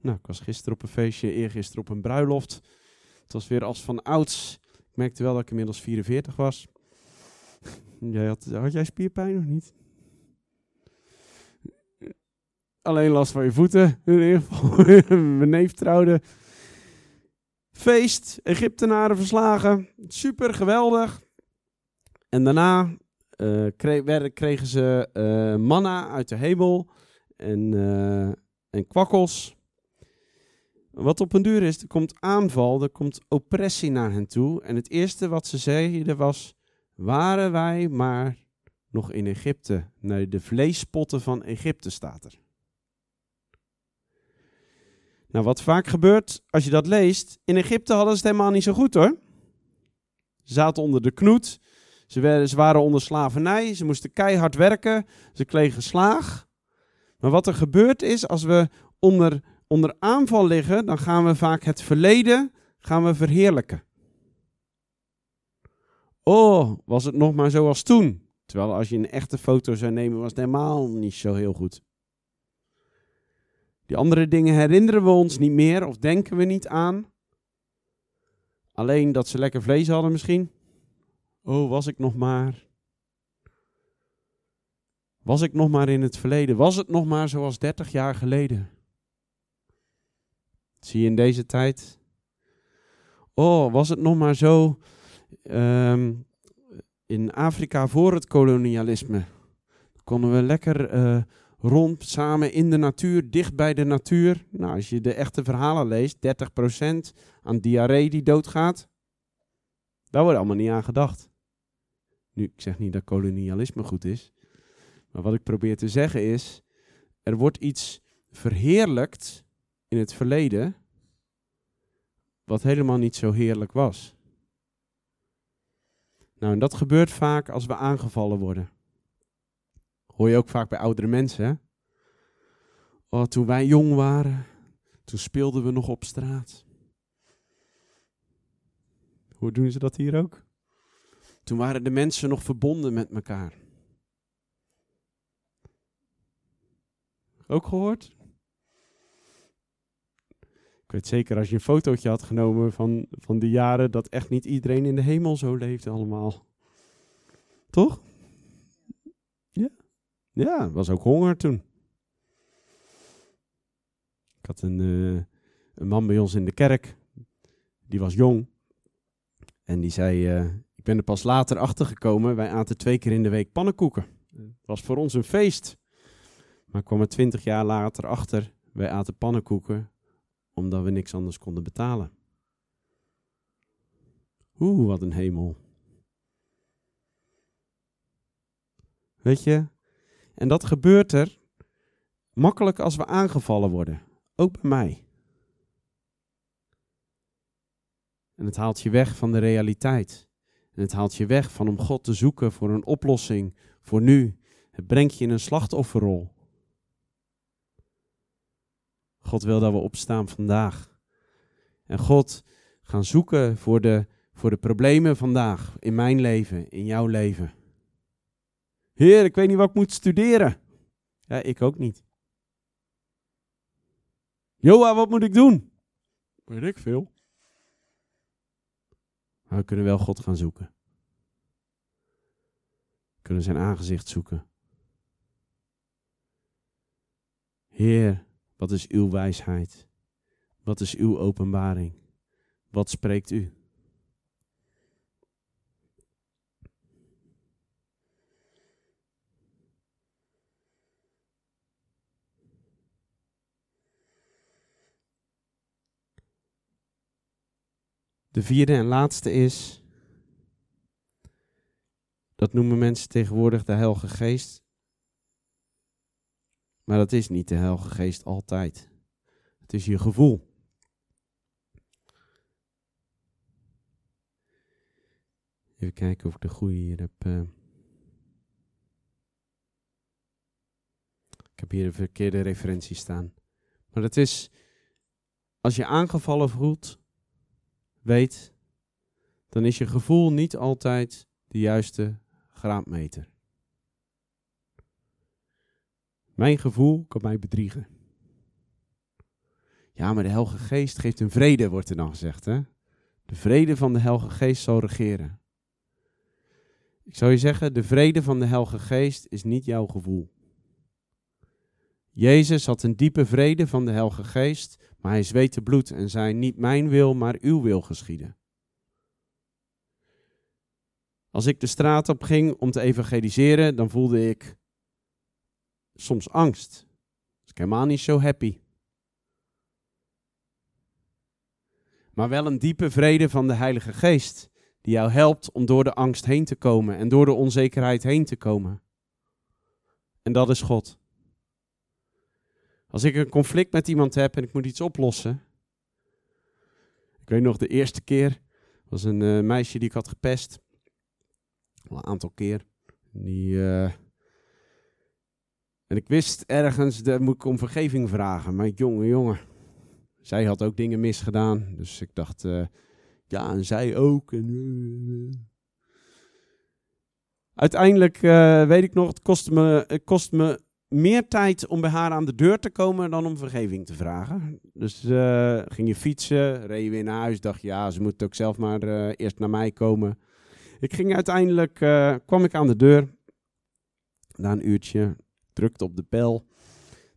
Nou, ik was gisteren op een feestje, eergisteren op een bruiloft. Het was weer als van ouds. Ik merkte wel dat ik inmiddels 44 was. Jij had, had jij spierpijn of niet? Alleen last van je voeten. In ieder geval, mijn neef trouwde. Feest, Egyptenaren verslagen. Super, geweldig. En daarna uh, kregen ze uh, manna uit de hemel en, uh, en kwakkels. Wat op een duur is, er komt aanval, er komt oppressie naar hen toe. En het eerste wat ze zeiden was, waren wij maar nog in Egypte. Nee, de vleespotten van Egypte staat er. Nou, wat vaak gebeurt als je dat leest, in Egypte hadden ze het helemaal niet zo goed hoor. Ze zaten onder de knoet, ze, werden, waren onder slavernij, ze moesten keihard werken, ze kregen slaag. Maar wat er gebeurt is, als we onder onder aanval liggen, dan gaan we vaak het verleden gaan we verheerlijken. Oh, was het nog maar zoals toen? Terwijl als je een echte foto zou nemen, was het helemaal niet zo heel goed. Die andere dingen herinneren we ons niet meer of denken we niet aan. Alleen dat ze lekker vlees hadden misschien. Oh, was ik nog maar. Was ik nog maar in het verleden? Was het nog maar zoals 30 jaar geleden? Zie je in deze tijd? Oh, was het nog maar zo um, in Afrika voor het kolonialisme? Konden we lekker uh, rond, samen in de natuur, dicht bij de natuur. Nou, als je de echte verhalen leest, 30% aan diarree die doodgaat. Daar wordt allemaal niet aan gedacht. Nu, ik zeg niet dat kolonialisme goed is. Maar wat ik probeer te zeggen is, er wordt iets verheerlijkt in het verleden, wat helemaal niet zo heerlijk was. Nou, en dat gebeurt vaak als we aangevallen worden. Hoor je ook vaak bij oudere mensen, hè? Oh, toen wij jong waren, toen speelden we nog op straat. Hoe doen ze dat hier ook? Toen waren de mensen nog verbonden met elkaar. Ook gehoord? Ik weet zeker als je een fotootje had genomen van, van die jaren, dat echt niet iedereen in de hemel zo leefde allemaal. Toch? Ja. Ja, was ook honger toen. Ik had een, uh, een man bij ons in de kerk, die was jong. En die zei, uh, ik ben er pas later achter gekomen, wij aten twee keer in de week pannenkoeken. Het was voor ons een feest. Maar kwam er twintig jaar later achter, wij aten pannenkoeken omdat we niks anders konden betalen. Oeh, wat een hemel. Weet je? En dat gebeurt er makkelijk als we aangevallen worden. Ook bij mij. En het haalt je weg van de realiteit. En het haalt je weg van om God te zoeken voor een oplossing voor nu. Het brengt je in een slachtofferrol. God wil dat we opstaan vandaag. En God gaan zoeken voor de, voor de problemen vandaag in mijn leven, in jouw leven. Heer, ik weet niet wat ik moet studeren. Ja, ik ook niet. Joa, wat moet ik doen? Weet ik veel. Maar we kunnen wel God gaan zoeken. We kunnen zijn aangezicht zoeken. Heer, wat is uw wijsheid? Wat is uw openbaring? Wat spreekt u? De vierde en laatste is, dat noemen mensen tegenwoordig de Heilige Geest. Maar dat is niet de Heilige Geest altijd. Het is je gevoel. Even kijken of ik de goede hier heb. Uh... Ik heb hier een verkeerde referentie staan. Maar dat is, als je aangevallen voelt, weet, dan is je gevoel niet altijd de juiste graadmeter. Mijn gevoel kan mij bedriegen. Ja, maar de Heilige Geest geeft een vrede, wordt er dan gezegd. Hè? De vrede van de Heilige Geest zal regeren. Ik zou je zeggen, de vrede van de Heilige Geest is niet jouw gevoel. Jezus had een diepe vrede van de Heilige Geest, maar hij zweette bloed en zei: Niet mijn wil, maar uw wil geschieden. Als ik de straat op ging om te evangeliseren, dan voelde ik soms angst. Dus ik helemaal niet zo happy. Maar wel een diepe vrede van de Heilige Geest, die jou helpt om door de angst heen te komen en door de onzekerheid heen te komen. En dat is God. Als ik een conflict met iemand heb en ik moet iets oplossen. Ik weet nog de eerste keer was een uh, meisje die ik had gepest. Een aantal keer. Die, uh, en ik wist ergens, daar moet ik om vergeving vragen. Maar jongen, jongen. Zij had ook dingen misgedaan. Dus ik dacht, uh, ja, en zij ook. En, Uiteindelijk weet ik nog, het kostte me, het kost me meer tijd om bij haar aan de deur te komen dan om vergeving te vragen. Dus uh, ging je fietsen, reed je weer naar huis, dacht ja, ze moet ook zelf maar uh, eerst naar mij komen. Ik ging uiteindelijk, uh, kwam ik aan de deur, na een uurtje, drukte op de bel.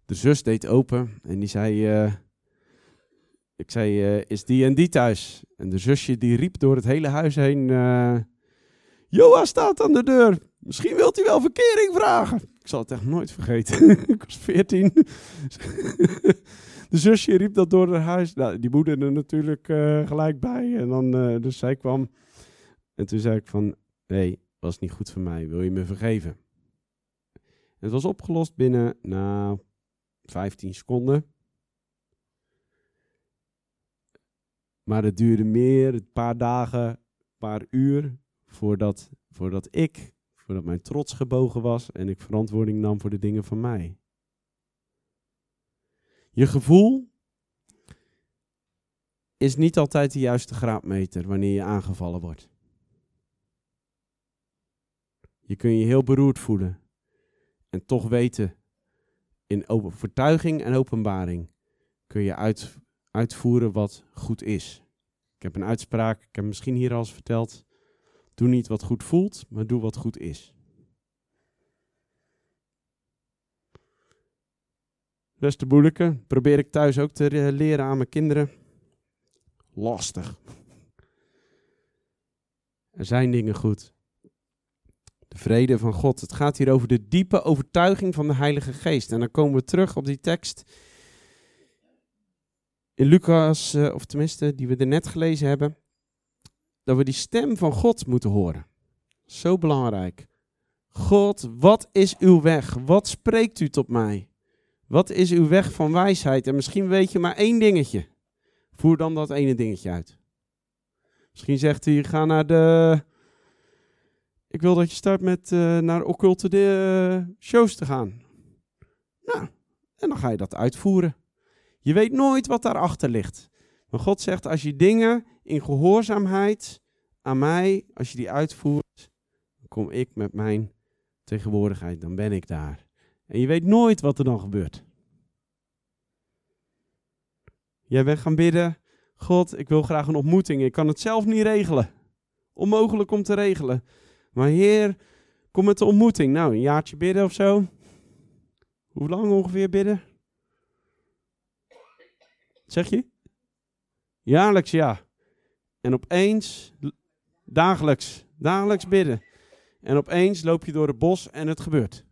De zus deed open en die zei, ik zei, is die en die thuis? En de zusje die riep door het hele huis heen, Joa staat aan de deur. Misschien wilt u wel verkering vragen. Ik zal het echt nooit vergeten. ik was veertien. de zusje riep dat door het huis. Nou, die moeder er natuurlijk uh, gelijk bij. En dan, uh, dus zij kwam. En toen zei ik van, nee, was niet goed voor mij. Wil je me vergeven? Het was opgelost binnen, nou, 15 seconden. Maar het duurde meer, een paar dagen, een paar uur, voordat, voordat ik Voordat mijn trots gebogen was en ik verantwoording nam voor de dingen van mij. Je gevoel is niet altijd de juiste graadmeter wanneer je aangevallen wordt. Je kun je heel beroerd voelen en toch weten in overtuiging en openbaring kun je uit, uitvoeren wat goed is. Ik heb een uitspraak, ik heb misschien hier al eens verteld. Doe niet wat goed voelt, maar doe wat goed is. Beste moeilijke, probeer ik thuis ook te leren aan mijn kinderen. Lastig. Er zijn dingen goed. De vrede van God. Het gaat hier over de diepe overtuiging van de Heilige Geest. En dan komen we terug op die tekst in Lucas, eh, of tenminste die we er net gelezen hebben, dat we die stem van God moeten horen. Zo belangrijk. God, wat is uw weg? Wat spreekt u tot mij? Wat is uw weg van wijsheid? En misschien weet je maar één dingetje. Voer dan dat ene dingetje uit. Misschien zegt hij, ga naar de... Ik wil dat je start met uh, naar occulte de, uh, shows te gaan. Nou, en dan ga je dat uitvoeren. Je weet nooit wat daarachter ligt. Maar God zegt, als je dingen in gehoorzaamheid aan mij, als je die uitvoert, dan kom ik met mijn tegenwoordigheid, dan ben ik daar. En je weet nooit wat er dan gebeurt. Jij bent gaan bidden, God, ik wil graag een ontmoeting. Ik kan het zelf niet regelen. Onmogelijk om te regelen. Maar Heer, kom met de ontmoeting. Nou, een jaartje bidden of zo. Hoe lang ongeveer bidden? Zeg je? Jaarlijks ja. En opeens, dagelijks, dagelijks bidden. En opeens loop je door het bos en het gebeurt.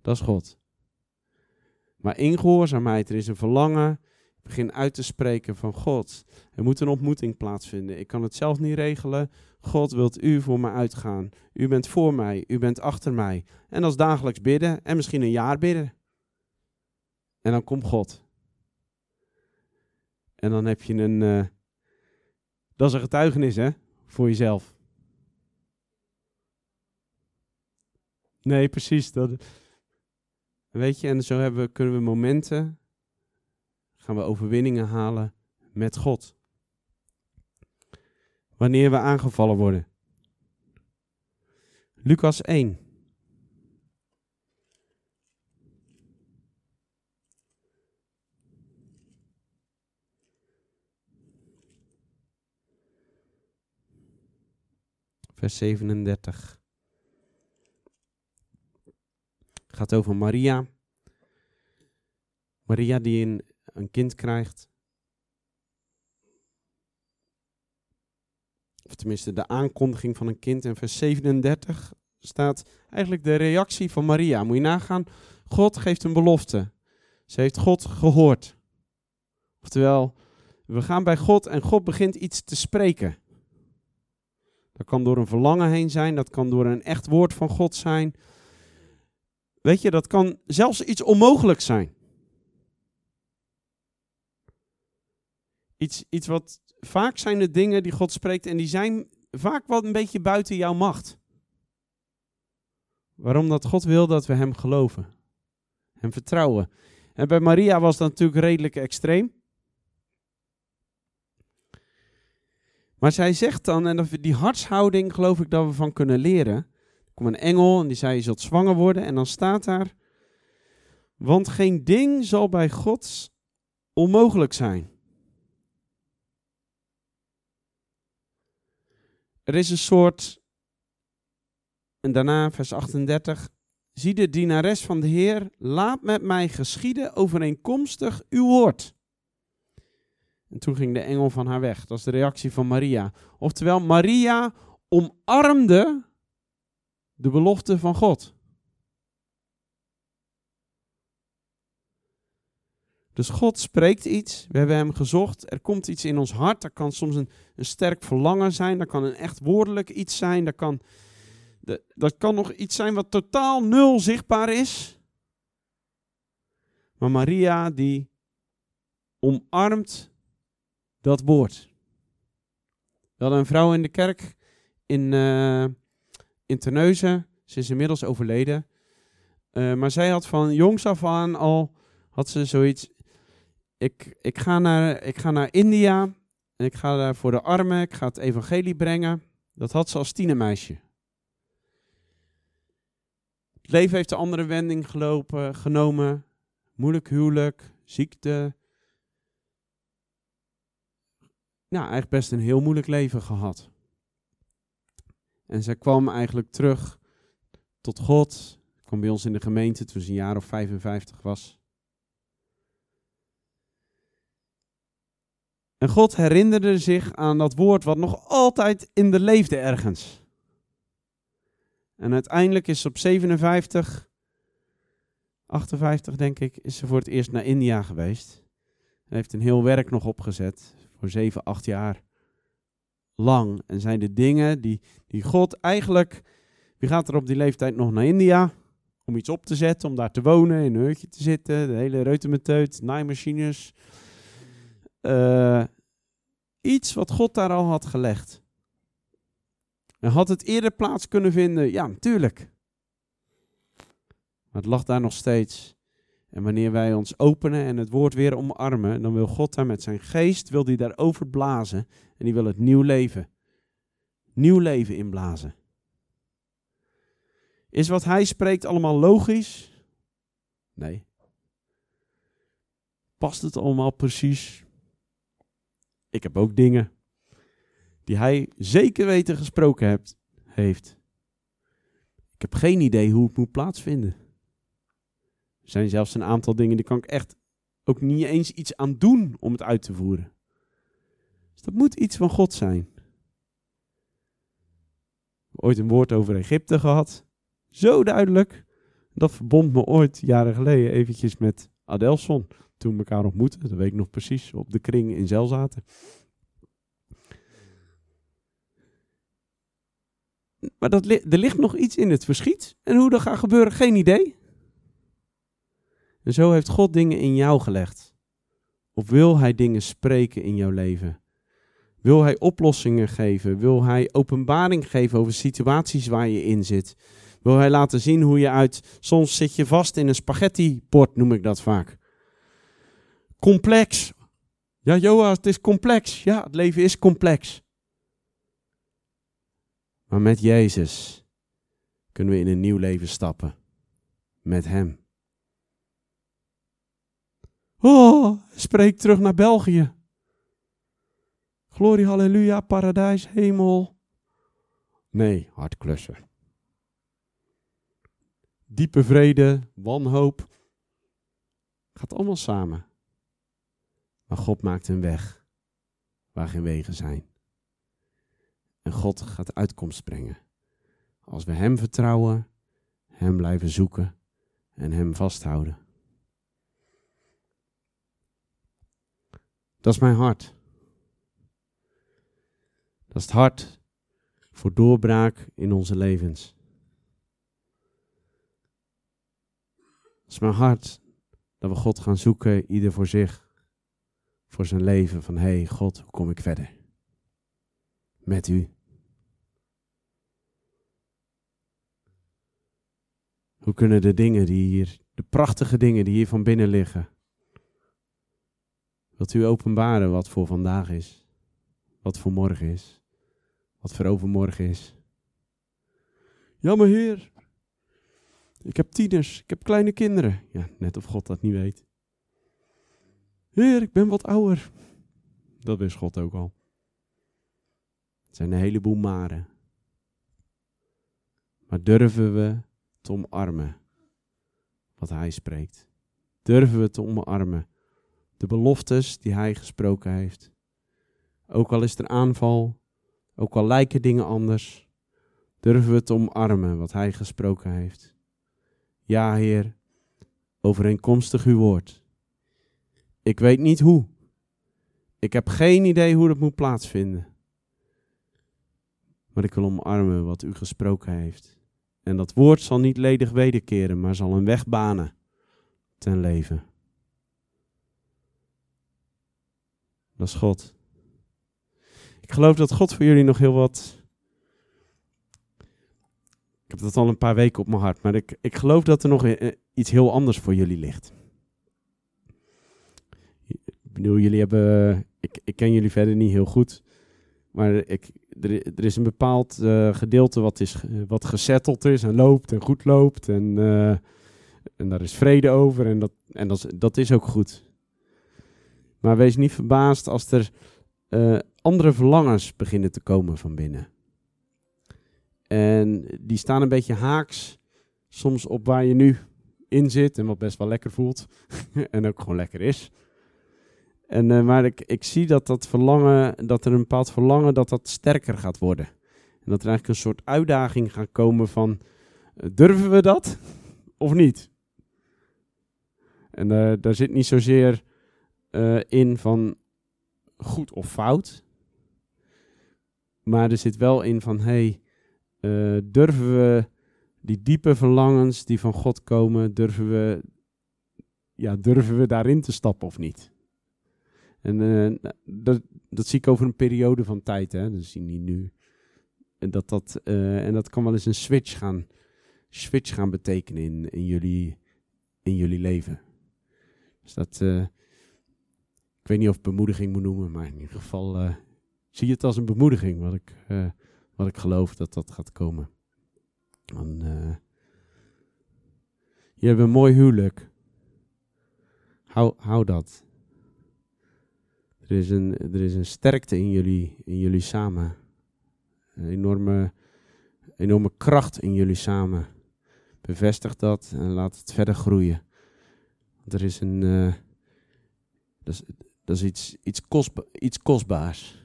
Dat is God. Maar in gehoorzaamheid, er is een verlangen. Begin uit te spreken van God. Er moet een ontmoeting plaatsvinden. Ik kan het zelf niet regelen. God wilt u voor me uitgaan. U bent voor mij. U bent achter mij. En dat is dagelijks bidden. En misschien een jaar bidden. En dan komt God. En dan heb je een. Uh, dat is een getuigenis, hè? Voor jezelf. Nee, precies. Dat, weet je, en zo hebben we, kunnen we momenten. Gaan we overwinningen halen met God. Wanneer we aangevallen worden. Lucas 1. Vers 37. Het gaat over Maria. Maria die een, een kind krijgt. Of tenminste de aankondiging van een kind. En vers 37 staat eigenlijk de reactie van Maria. Moet je nagaan, God geeft een belofte. Ze heeft God gehoord. Oftewel, we gaan bij God en God begint iets te spreken. Dat kan door een verlangen heen zijn, dat kan door een echt woord van God zijn. Weet je, dat kan zelfs iets onmogelijks zijn. Iets, iets wat vaak zijn de dingen die God spreekt en die zijn vaak wat een beetje buiten jouw macht. Waarom dat God wil dat we Hem geloven, Hem vertrouwen. En bij Maria was dat natuurlijk redelijk extreem. Maar zij zegt dan, en die hartshouding geloof ik dat we van kunnen leren. Er komt een engel en die zei, je zult zwanger worden. En dan staat daar, want geen ding zal bij God onmogelijk zijn. Er is een soort, en daarna vers 38, zie de dienares van de Heer, laat met mij geschieden overeenkomstig uw woord. En toen ging de engel van haar weg. Dat is de reactie van Maria. Oftewel, Maria omarmde de belofte van God. Dus God spreekt iets, we hebben hem gezocht, er komt iets in ons hart, dat kan soms een, een sterk verlangen zijn, dat kan een echt woordelijk iets zijn, dat kan, dat kan nog iets zijn wat totaal nul zichtbaar is. Maar Maria die omarmt dat woord. We hadden een vrouw in de kerk in, uh, in Terneuzen. Ze is inmiddels overleden. Eh, maar zij had van jongs af aan al, had ze zoiets, ik, ik, ga naar, ik ga naar India en ik ga daar voor de armen, ik ga het evangelie brengen. Dat had ze als tienermeisje. Het leven heeft een andere wending gelopen, genomen. Moeilijk huwelijk, ziekte. Nou, eigenlijk best een heel moeilijk leven gehad. En zij kwam eigenlijk terug tot God. Kwam bij ons in de gemeente toen ze een jaar of 55 was. En God herinnerde zich aan dat woord wat nog altijd in de leefde ergens. En uiteindelijk is ze op 57, 58 denk ik, is ze voor het eerst naar India geweest. En heeft een heel werk nog opgezet voor 7, 8 jaar lang. En zijn de dingen die, die God eigenlijk, wie gaat er op die leeftijd nog naar India? Om iets op te zetten, om daar te wonen, in een hutje te zitten, de hele reutemeteut, naaimachines. Uh, iets wat God daar al had gelegd. En had het eerder plaats kunnen vinden? Ja, natuurlijk. Maar het lag daar nog steeds. En wanneer wij ons openen en het woord weer omarmen, dan wil God daar met zijn geest, wil die daarover blazen. En die wil het nieuw leven. Nieuw leven inblazen. Is wat hij spreekt allemaal logisch? Nee. Past het allemaal precies? Ik heb ook dingen die hij zeker weten gesproken hebt, heeft. Ik heb geen idee hoe het moet plaatsvinden. Zijn zelfs een aantal dingen die kan ik echt ook niet eens iets aan doen om het uit te voeren. Dus dat moet iets van God zijn. Ooit een woord over Egypte gehad. Zo duidelijk. Dat verbond me ooit jaren geleden eventjes met Adelson. Toen we elkaar ontmoetten, dat weet ik nog precies, op de kring in Zel zaten. Maar dat er ligt nog iets in het verschiet. En hoe dat gaat gebeuren, geen idee. En zo heeft God dingen in jou gelegd. Of wil Hij dingen spreken in jouw leven? Wil Hij oplossingen geven? Wil Hij openbaring geven over situaties waar je in zit? Wil Hij laten zien hoe je uit. Soms zit je vast in een spaghetti-pot, noem ik dat vaak. Complex. Ja, Joas, het is complex. Ja, het leven is complex. Maar met Jezus kunnen we in een nieuw leven stappen. Met Hem. Oh, spreek terug naar België. Glorie, halleluja, paradijs, hemel. Nee, hard klussen. Diepe vrede, wanhoop. Gaat allemaal samen. Maar God maakt een weg waar geen wegen zijn. En God gaat uitkomst brengen. Als we Hem vertrouwen, Hem blijven zoeken en Hem vasthouden. Dat is mijn hart. Dat is het hart voor doorbraak in onze levens. Dat is mijn hart dat we God gaan zoeken, ieder voor zich, voor zijn leven. Van hé hey God, hoe kom ik verder? Met u. Hoe kunnen de dingen die hier, de prachtige dingen die hier van binnen liggen, wilt u openbaren wat voor vandaag is, wat voor morgen is, wat voor overmorgen is? Ja, maar Heer, ik heb tieners, ik heb kleine kinderen. Ja, net of God dat niet weet. Heer, ik ben wat ouder. Dat wist God ook al. Het zijn een heleboel maren. Maar durven we te omarmen wat Hij spreekt? Durven we te omarmen de beloftes die Hij gesproken heeft? Ook al is er aanval, ook al lijken dingen anders, durven we te omarmen wat Hij gesproken heeft? Ja, Heer, overeenkomstig uw woord. Ik weet niet hoe. Ik heb geen idee hoe dat moet plaatsvinden. Maar ik wil omarmen wat u gesproken heeft. En dat woord zal niet ledig wederkeren, maar zal een weg banen ten leven. God. Ik geloof dat God voor jullie nog heel wat Ik heb dat al een paar weken op mijn hart, maar ik, ik geloof dat er nog i- iets heel anders voor jullie ligt. Ik bedoel, jullie hebben. Ik, ik ken jullie verder niet heel goed. Maar ik, er, er is een bepaald eh, gedeelte wat, is, wat gesetteld is en loopt en goed loopt. En, eh, en daar is vrede over en, dat, en dat, dat is ook goed. Maar wees niet verbaasd als er eh, andere verlangens beginnen te komen van binnen. En die staan een beetje haaks soms op waar je nu in zit en wat best wel lekker voelt. en ook gewoon lekker is. En, eh, maar ik, ik zie dat dat verlangen, dat er een bepaald verlangen, dat dat sterker gaat worden. En dat er eigenlijk een soort uitdaging gaat komen van, eh, durven we dat of niet? En daar zit niet zozeer eh, in van goed of fout. Maar er zit wel in van, hey, eh, durven we die diepe verlangens die van God komen, durven we, ja, durven we daarin te stappen of niet? En eh, dat, dat zie ik over een periode van tijd, hè. Dat zie je niet nu. En dat, dat, en dat kan wel eens een switch gaan, switch gaan betekenen in, in, jullie, in jullie leven. Dus dat, ik weet niet of ik bemoediging moet noemen, maar in ieder geval eh, zie je het als een bemoediging, wat ik, eh, wat ik geloof dat dat gaat komen. Eh, je hebt een mooi huwelijk. Hou, hou dat. Er is, een, er is een sterkte in jullie, in jullie samen. Een enorme, enorme kracht in jullie samen. Bevestig dat en laat het verder groeien. Er is een. is, dat is iets, iets, kostba iets kostbaars.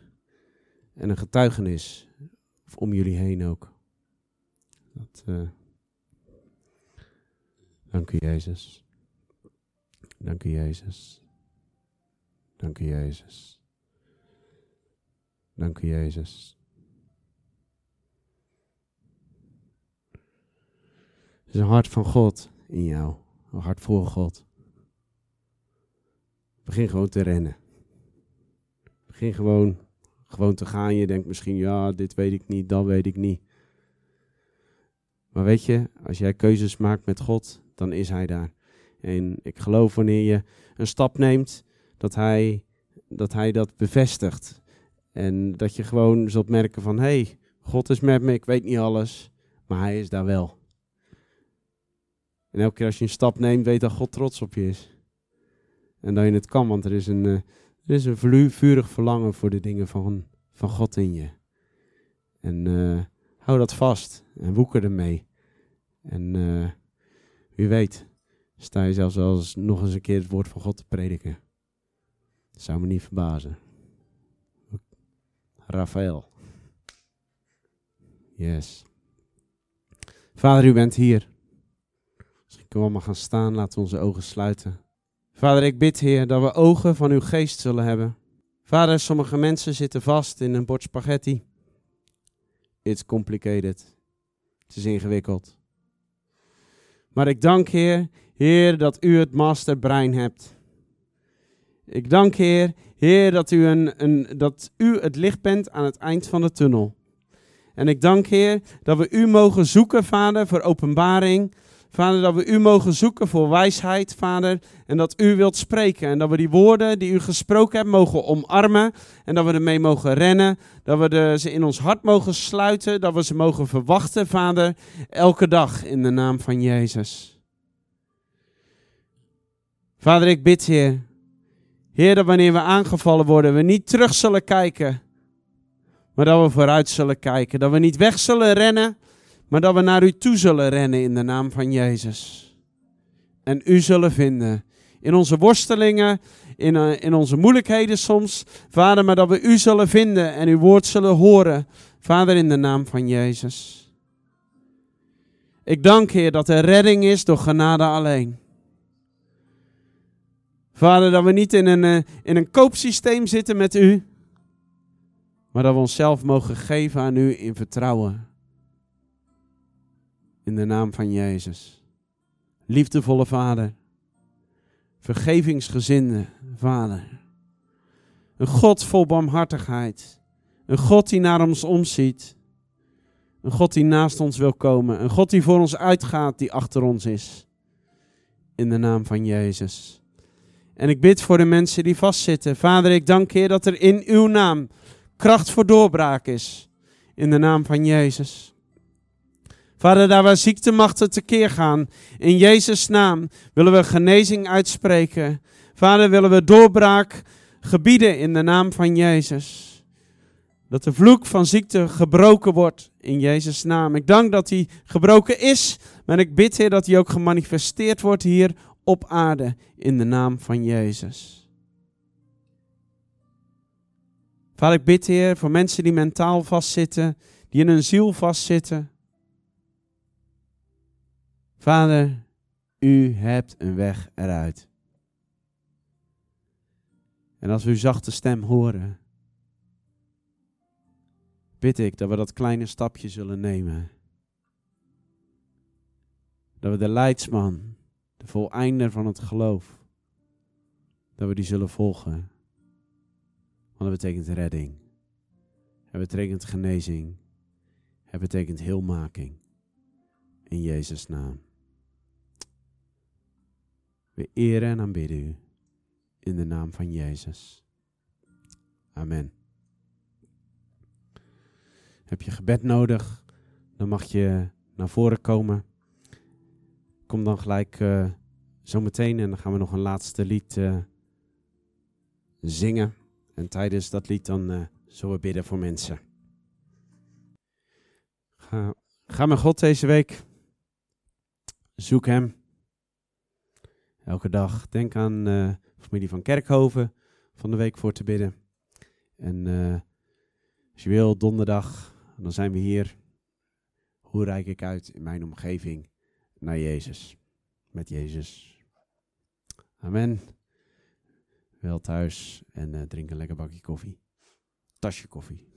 En een getuigenis om jullie heen ook. Dat, eh, dank u, Jezus. Dank u, Jezus. Dank u, Jezus. Dank u, Jezus. Er is een hart van God in jou. Een hart voor God. Begin gewoon te rennen. Begin gewoon, gewoon te gaan. Je denkt misschien, ja, dit weet ik niet, dat weet ik niet. Maar weet je, als jij keuzes maakt met God, dan is Hij daar. En ik geloof wanneer je een stap neemt, dat Hij dat, hij dat bevestigt. En dat je gewoon zult merken van, hé, hey, God is met me, ik weet niet alles, maar Hij is daar wel. En elke keer als je een stap neemt, weet dat God trots op je is. En dat je het kan, want er is een, eh, er is een vurig verlangen voor de dingen van, van God in je. En eh, hou dat vast en woeker ermee. En eh, wie weet, sta je zelfs wel eens nog eens een keer het woord van God te prediken. Dat zou me niet verbazen. Raphaël. Yes. Vader, u bent hier. Misschien kunnen we allemaal gaan staan. Laten we onze ogen sluiten. Vader, ik bid, Heer, dat we ogen van uw geest zullen hebben. Vader, sommige mensen zitten vast in een bord spaghetti. It's complicated. Het is ingewikkeld. Maar ik dank, Heer, Heer, dat u het masterbrein hebt. Ik dank, Heer, Heer, dat u, een, een, dat u het licht bent aan het eind van de tunnel. En ik dank, Heer, dat we u mogen zoeken, Vader, voor openbaring. Vader, dat we u mogen zoeken voor wijsheid, Vader. En dat u wilt spreken. En dat we die woorden die u gesproken hebt mogen omarmen. En dat we ermee mogen rennen. Dat we de, ze in ons hart mogen sluiten. Dat we ze mogen verwachten, Vader. Elke dag in de naam van Jezus. Vader, ik bid, Heer. Heer, dat wanneer we aangevallen worden, we niet terug zullen kijken. Maar dat we vooruit zullen kijken. Dat we niet weg zullen rennen maar dat we naar u toe zullen rennen in de naam van Jezus. En u zullen vinden. In onze worstelingen, in, uh, in onze moeilijkheden soms, Vader, maar dat we u zullen vinden en uw woord zullen horen, Vader, in de naam van Jezus. Ik dank, Heer, dat er redding is door genade alleen. Vader, dat we niet in een, uh, in een koopsysteem zitten met u, maar dat we onszelf mogen geven aan u in vertrouwen. In de naam van Jezus. Liefdevolle Vader. Vergevingsgezinde Vader. Een God vol barmhartigheid. Een God die naar ons omziet. Een God die naast ons wil komen. Een God die voor ons uitgaat, die achter ons is. In de naam van Jezus. En ik bid voor de mensen die vastzitten. Vader, ik dank Heer dat er in uw naam kracht voor doorbraak is. In de naam van Jezus. Vader, daar waar ziektemachten tekeer gaan, in Jezus' naam willen we genezing uitspreken. Vader, willen we doorbraak gebieden in de naam van Jezus. Dat de vloek van ziekte gebroken wordt in Jezus' naam. Ik dank dat die gebroken is, maar ik bid, Heer, dat die ook gemanifesteerd wordt hier op aarde in de naam van Jezus. Vader, ik bid, Heer, voor mensen die mentaal vastzitten, die in hun ziel vastzitten. Vader, u hebt een weg eruit. En als we uw zachte stem horen, bid ik dat we dat kleine stapje zullen nemen. Dat we de leidsman, de voleinder van het geloof, dat we die zullen volgen. Want dat betekent redding. Het betekent genezing. Het betekent heelmaking. In Jezus' naam. We eren en aanbidden u. In de naam van Jezus. Amen. Heb je gebed nodig? Dan mag je naar voren komen. Kom dan gelijk uh, zo meteen en dan gaan we nog een laatste lied uh, zingen. En tijdens dat lied dan uh, zullen we bidden voor mensen. Ga, ga met God deze week. Zoek Hem. Elke dag. Denk aan uh, familie van Kerkhoven van de week voor te bidden. En uh, als je wil, donderdag, dan zijn we hier. Hoe reik ik uit in mijn omgeving naar Jezus? Met Jezus. Amen. Wel thuis en uh, drink een lekker bakje koffie. Tasje koffie.